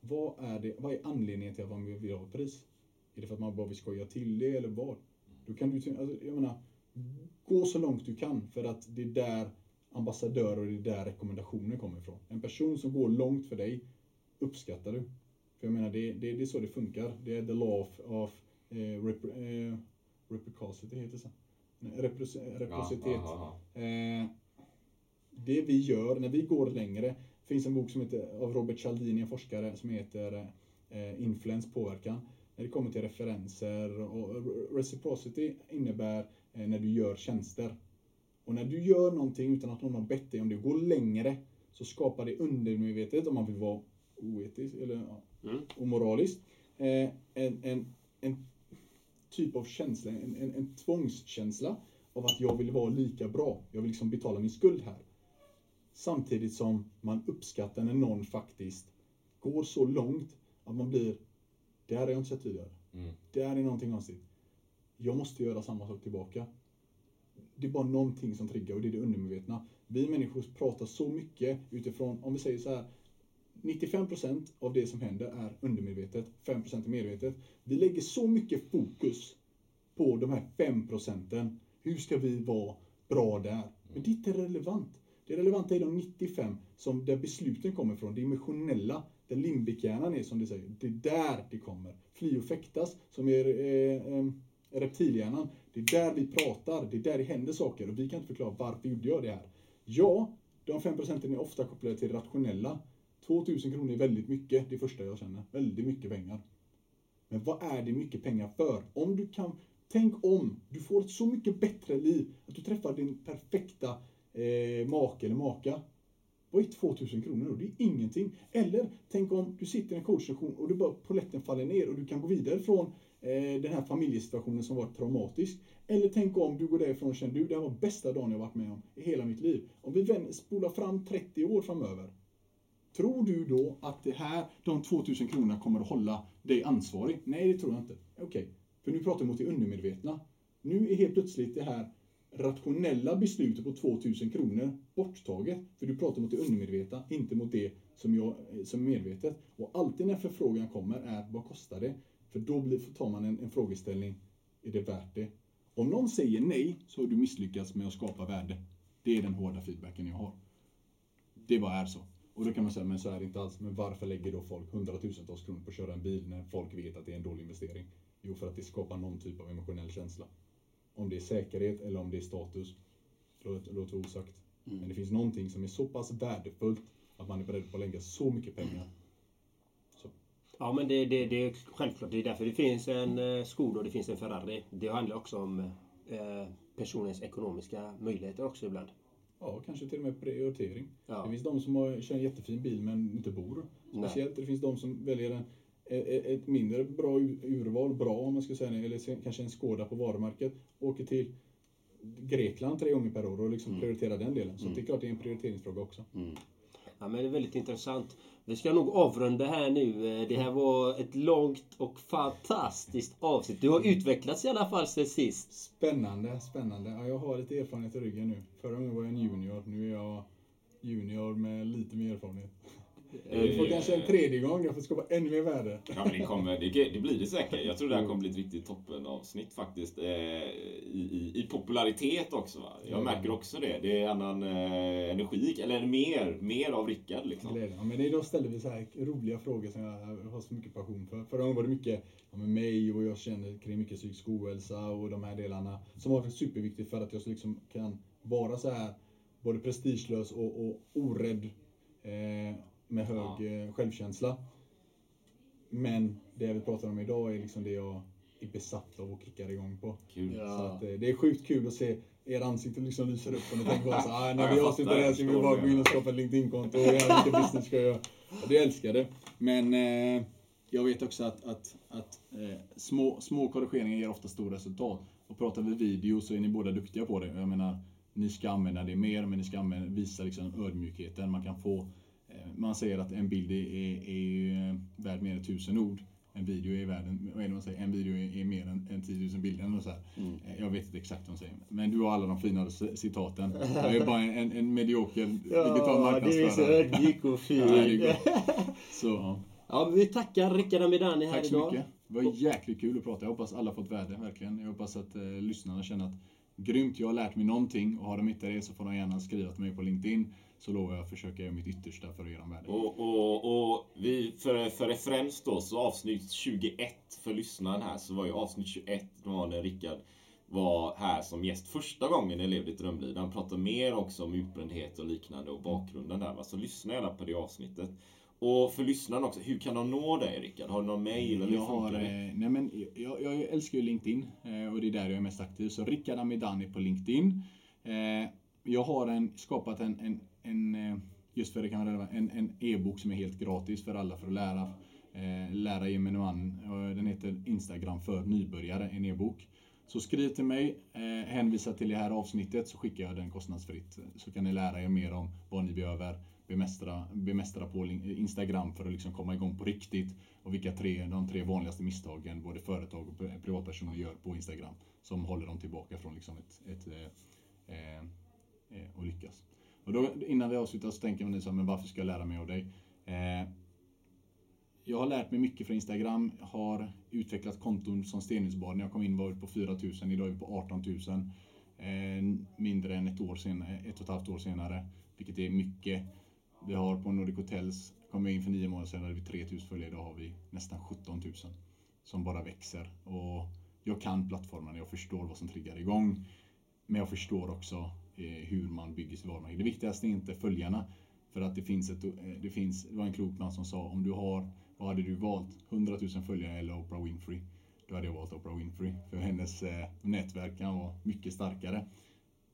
Vad är, det, vad är anledningen till att man vill ha ett pris? Är det för att man bara vill skoja till det eller vad? Då kan du, alltså, jag menar, gå så långt du kan för att det är där ambassadörer och det är där rekommendationer kommer ifrån. En person som går långt för dig uppskattar du. För jag menar, det, det, det är så det funkar. Det är the law of, of eh, rep, eh, heter det reciprocitet. Ja, Eh, det vi gör när vi går längre. Det finns en bok som heter, av Robert Cialdini, en forskare, som heter eh, Influens påverkan. När det kommer till referenser och reciprocity innebär eh, när du gör tjänster. Och när du gör någonting utan att någon har bett dig om det, går längre, så skapar det undermedvetet, om man vill vara oetisk eller ja, omoralisk, eh, en, en, en typ av känsla, en, en, en tvångskänsla av att jag vill vara lika bra. Jag vill liksom betala min skuld här. Samtidigt som man uppskattar när någon faktiskt går så långt att man blir, det här har jag inte sett tidigare. Mm. Det här är någonting konstigt. Jag måste göra samma sak tillbaka. Det är bara någonting som triggar och det är det undermedvetna. Vi människor pratar så mycket utifrån, om vi säger så här, 95% av det som händer är undermedvetet, 5% är medvetet. Vi lägger så mycket fokus på de här 5%. Hur ska vi vara bra där? Men det är inte relevant. Det relevanta är de 95 som där besluten kommer från, det emotionella, där limbikhjärnan är som det säger. Det är där det kommer. Fly och fäktas, som är eh, eh, reptilhjärnan. Det är där vi pratar, det är där det händer saker och vi kan inte förklara varför gjorde jag det här. Ja, de 5 procenten är ofta kopplade till det rationella. 2000 kronor är väldigt mycket, det första jag känner. Väldigt mycket pengar. Men vad är det mycket pengar för? Om du kan, tänk om du får ett så mycket bättre liv att du träffar din perfekta eh, make eller maka. Vad är 2000 kronor då? Det är ingenting. Eller tänk om du sitter i en coachsession och du bara poletten faller ner och du kan gå vidare från eh, den här familjesituationen som var traumatisk. Eller tänk om du går därifrån och känner du, det här var bästa dagen jag varit med om i hela mitt liv. Om vi spolar fram 30 år framöver. Tror du då att det här, de 2000 kronorna kommer att hålla dig ansvarig? Nej, det tror jag inte. Okej, okay. för nu pratar vi mot det undermedvetna. Nu är helt plötsligt det här rationella beslutet på 2000 kronor borttaget. För du pratar mot det undermedvetna, inte mot det som, jag, eh, som är medvetet. Och alltid när förfrågan kommer är, vad kostar det? För då blir, tar man en, en frågeställning, är det värt det? Om någon säger nej, så har du misslyckats med att skapa värde. Det är den hårda feedbacken jag har. Det bara är så. Och då kan man säga, men så är det inte alls. Men varför lägger då folk hundratusentals kronor på att köra en bil när folk vet att det är en dålig investering? Jo, för att det skapar någon typ av emotionell känsla. Om det är säkerhet eller om det är status, låter, låter osagt. Mm. Men det finns någonting som är så pass värdefullt att man är beredd på att lägga så mycket pengar. Så. Ja, men det, det, det är självklart. Det är därför det finns en eh, Skoda och det finns en Ferrari. Det handlar också om eh, personens ekonomiska möjligheter också ibland. Ja, kanske till och med prioritering. Ja. Det finns de som har, kör en jättefin bil men inte bor. Speciellt. Nej. Det finns de som väljer en, ett mindre bra urval, bra om man ska säga eller kanske en Skoda på varumärket. Åker till Grekland tre gånger per år och liksom mm. prioriterar den delen. Så mm. det är klart det är en prioriteringsfråga också. Mm. Ja, men det är väldigt intressant. Vi ska nog avrunda här nu. Det här var ett långt och fantastiskt avsnitt. Du har utvecklats i alla fall sen sist. Spännande, spännande. Ja, jag har lite erfarenhet i ryggen nu. Förra gången var jag en junior. Nu är jag junior med lite mer erfarenhet. Vi får kanske en tredje gång, jag får skapa ännu mer värde. [LAUGHS] Ja, men det, kommer, det, det blir det säkert. Jag tror det här kommer bli ett riktigt toppenavsnitt faktiskt. Eh, i, i, I popularitet också. Va? Jag märker också det. Det är annan eh, energi, eller mer, mer av Rickard. Liksom. Ja, men idag ställer vi så här roliga frågor som jag har så mycket passion för. Förra gången var det mycket ja, med mig och jag känner kring mycket psykisk ohälsa och de här delarna. Som var superviktigt för att jag liksom kan vara så här både prestigelös och, och orädd. Eh, med hög ja. Eh, självkänsla. Men det vi pratar om idag är liksom det jag är besatt av och kickar igång på. Kul. Ja. Så att, eh, det är sjukt kul att se er ansikten liksom lyser upp och ni tänker bara så ah, [LAUGHS] när vi avslutar det här ska vi bara gå in och skapa ett LinkedIn-konto och göra lite business ska jag Det älskar det. Men eh, jag vet också att, att, att eh, små, små korrigeringar ger ofta stora resultat. Och pratar vi video så är ni båda duktiga på det. Jag menar, ni ska använda det mer, men ni ska använda, visa liksom ödmjukheten. Man kan få man säger att en bild är, är, värd mer än tusen ord. En video är värd, vad är det man säger? En video är, är mer än, än 10 000 bilder. Och så mm. Eh, jag vet inte exakt vad de säger. Men du har alla de fina citaten. Jag är bara en, en, en medioker [LAUGHS] ja, digital marknadsförare. Du är så ödmjuk och så, ja. ja, vi tackar Rickard Amidani här Tack så idag. mycket. Det var jäkligt kul att prata. Jag hoppas alla fått värde, verkligen. Jag hoppas att eh, lyssnarna känner att grymt, jag har lärt mig någonting. Och har de inte det så får de gärna skriva till mig på LinkedIn så lovar jag att försöka göra mitt yttersta för dem värde. Och, och, och vi, för, för referens då, så avsnitt 21 för lyssnaren här så var ju avsnitt 21 då var när Rickard var här som gäst första gången i Lev ditt drömliv. Han pratade mer också om utbrändhet och liknande och bakgrunden där. Så lyssna gärna på det avsnittet. Och för lyssnarna också, hur kan de nå dig Rickard? Har du någon mail? Eller jag, har, eh, nej men, jag, jag, älskar ju LinkedIn eh, och det är där jag är mest aktiv. Så Rickard Amidani på LinkedIn. Eh, jag har en, skapat en, en en, eh, just för det kan vara en, en e-bok som är helt gratis för alla för att lära, eh, lära gemene man. Den heter Instagram för nybörjare, en e-bok. Så skriv till mig, eh, hänvisa till det här avsnittet så skickar jag den kostnadsfritt. Eh, så kan ni lära er mer om vad ni behöver bemästra, bemästra på Instagram för att liksom komma igång på riktigt. Och vilka tre, de tre vanligaste misstagen både företag och privatpersoner gör på Instagram. Som håller dem tillbaka från liksom ett, ett, eh, eh, eh att lyckas. Och då, innan vi avslutar så tänker man så här, men varför ska jag lära mig av dig? Eh, jag har lärt mig mycket från Instagram, har utvecklat konton som Stenhusbad. När jag kom in var vi på 4000, idag är vi på 18 000. Eh, mindre än ett år senare, ett och ett halvt år senare, vilket är mycket. Vi har på Nordic Hotels, kom jag in för nio månader sedan, hade vi 3000 följare, idag har vi nästan 17 000. Som bara växer. Och jag kan plattformen, jag förstår vad som triggar igång. Men jag förstår också Eh, hur man bygger sitt varumärke. Det viktigaste är inte följarna. För att det finns ett, eh, det finns, det var en klok man som sa om du har, vad hade du valt? 100 000 följare eller Oprah Winfrey? Då hade jag valt Oprah Winfrey. För hennes eh, nätverk kan vara mycket starkare.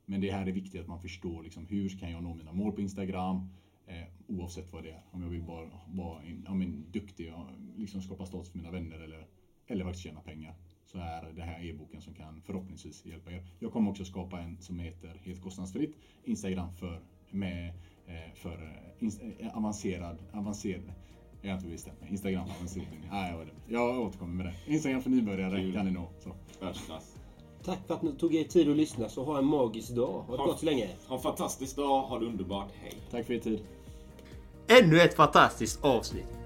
Men det här är viktigt att man förstår liksom, hur kan jag nå mina mål på Instagram? Eh, oavsett vad det är. Om jag vill bara vara en, ja, men, duktig och liksom skapa status för mina vänner eller, eller faktiskt tjäna pengar. Så är det här e-boken som kan förhoppningsvis hjälpa er. Jag kommer också skapa en som heter helt kostnadsfritt Instagram för, med, eh, för eh, eh, avancerad, avancerad jag har inte bestämt mig. Instagram avancerad. Nej, jag, jag återkommer med det. Instagram för nybörjare kan ni nå. Så. Världsklass. Tack för att ni tog er tid att lyssna, så ha en magisk dag. Ha det gott så länge. Ha en fantastisk dag, ha det underbart, hej! Tack för er tid. Ännu ett fantastiskt avsnitt.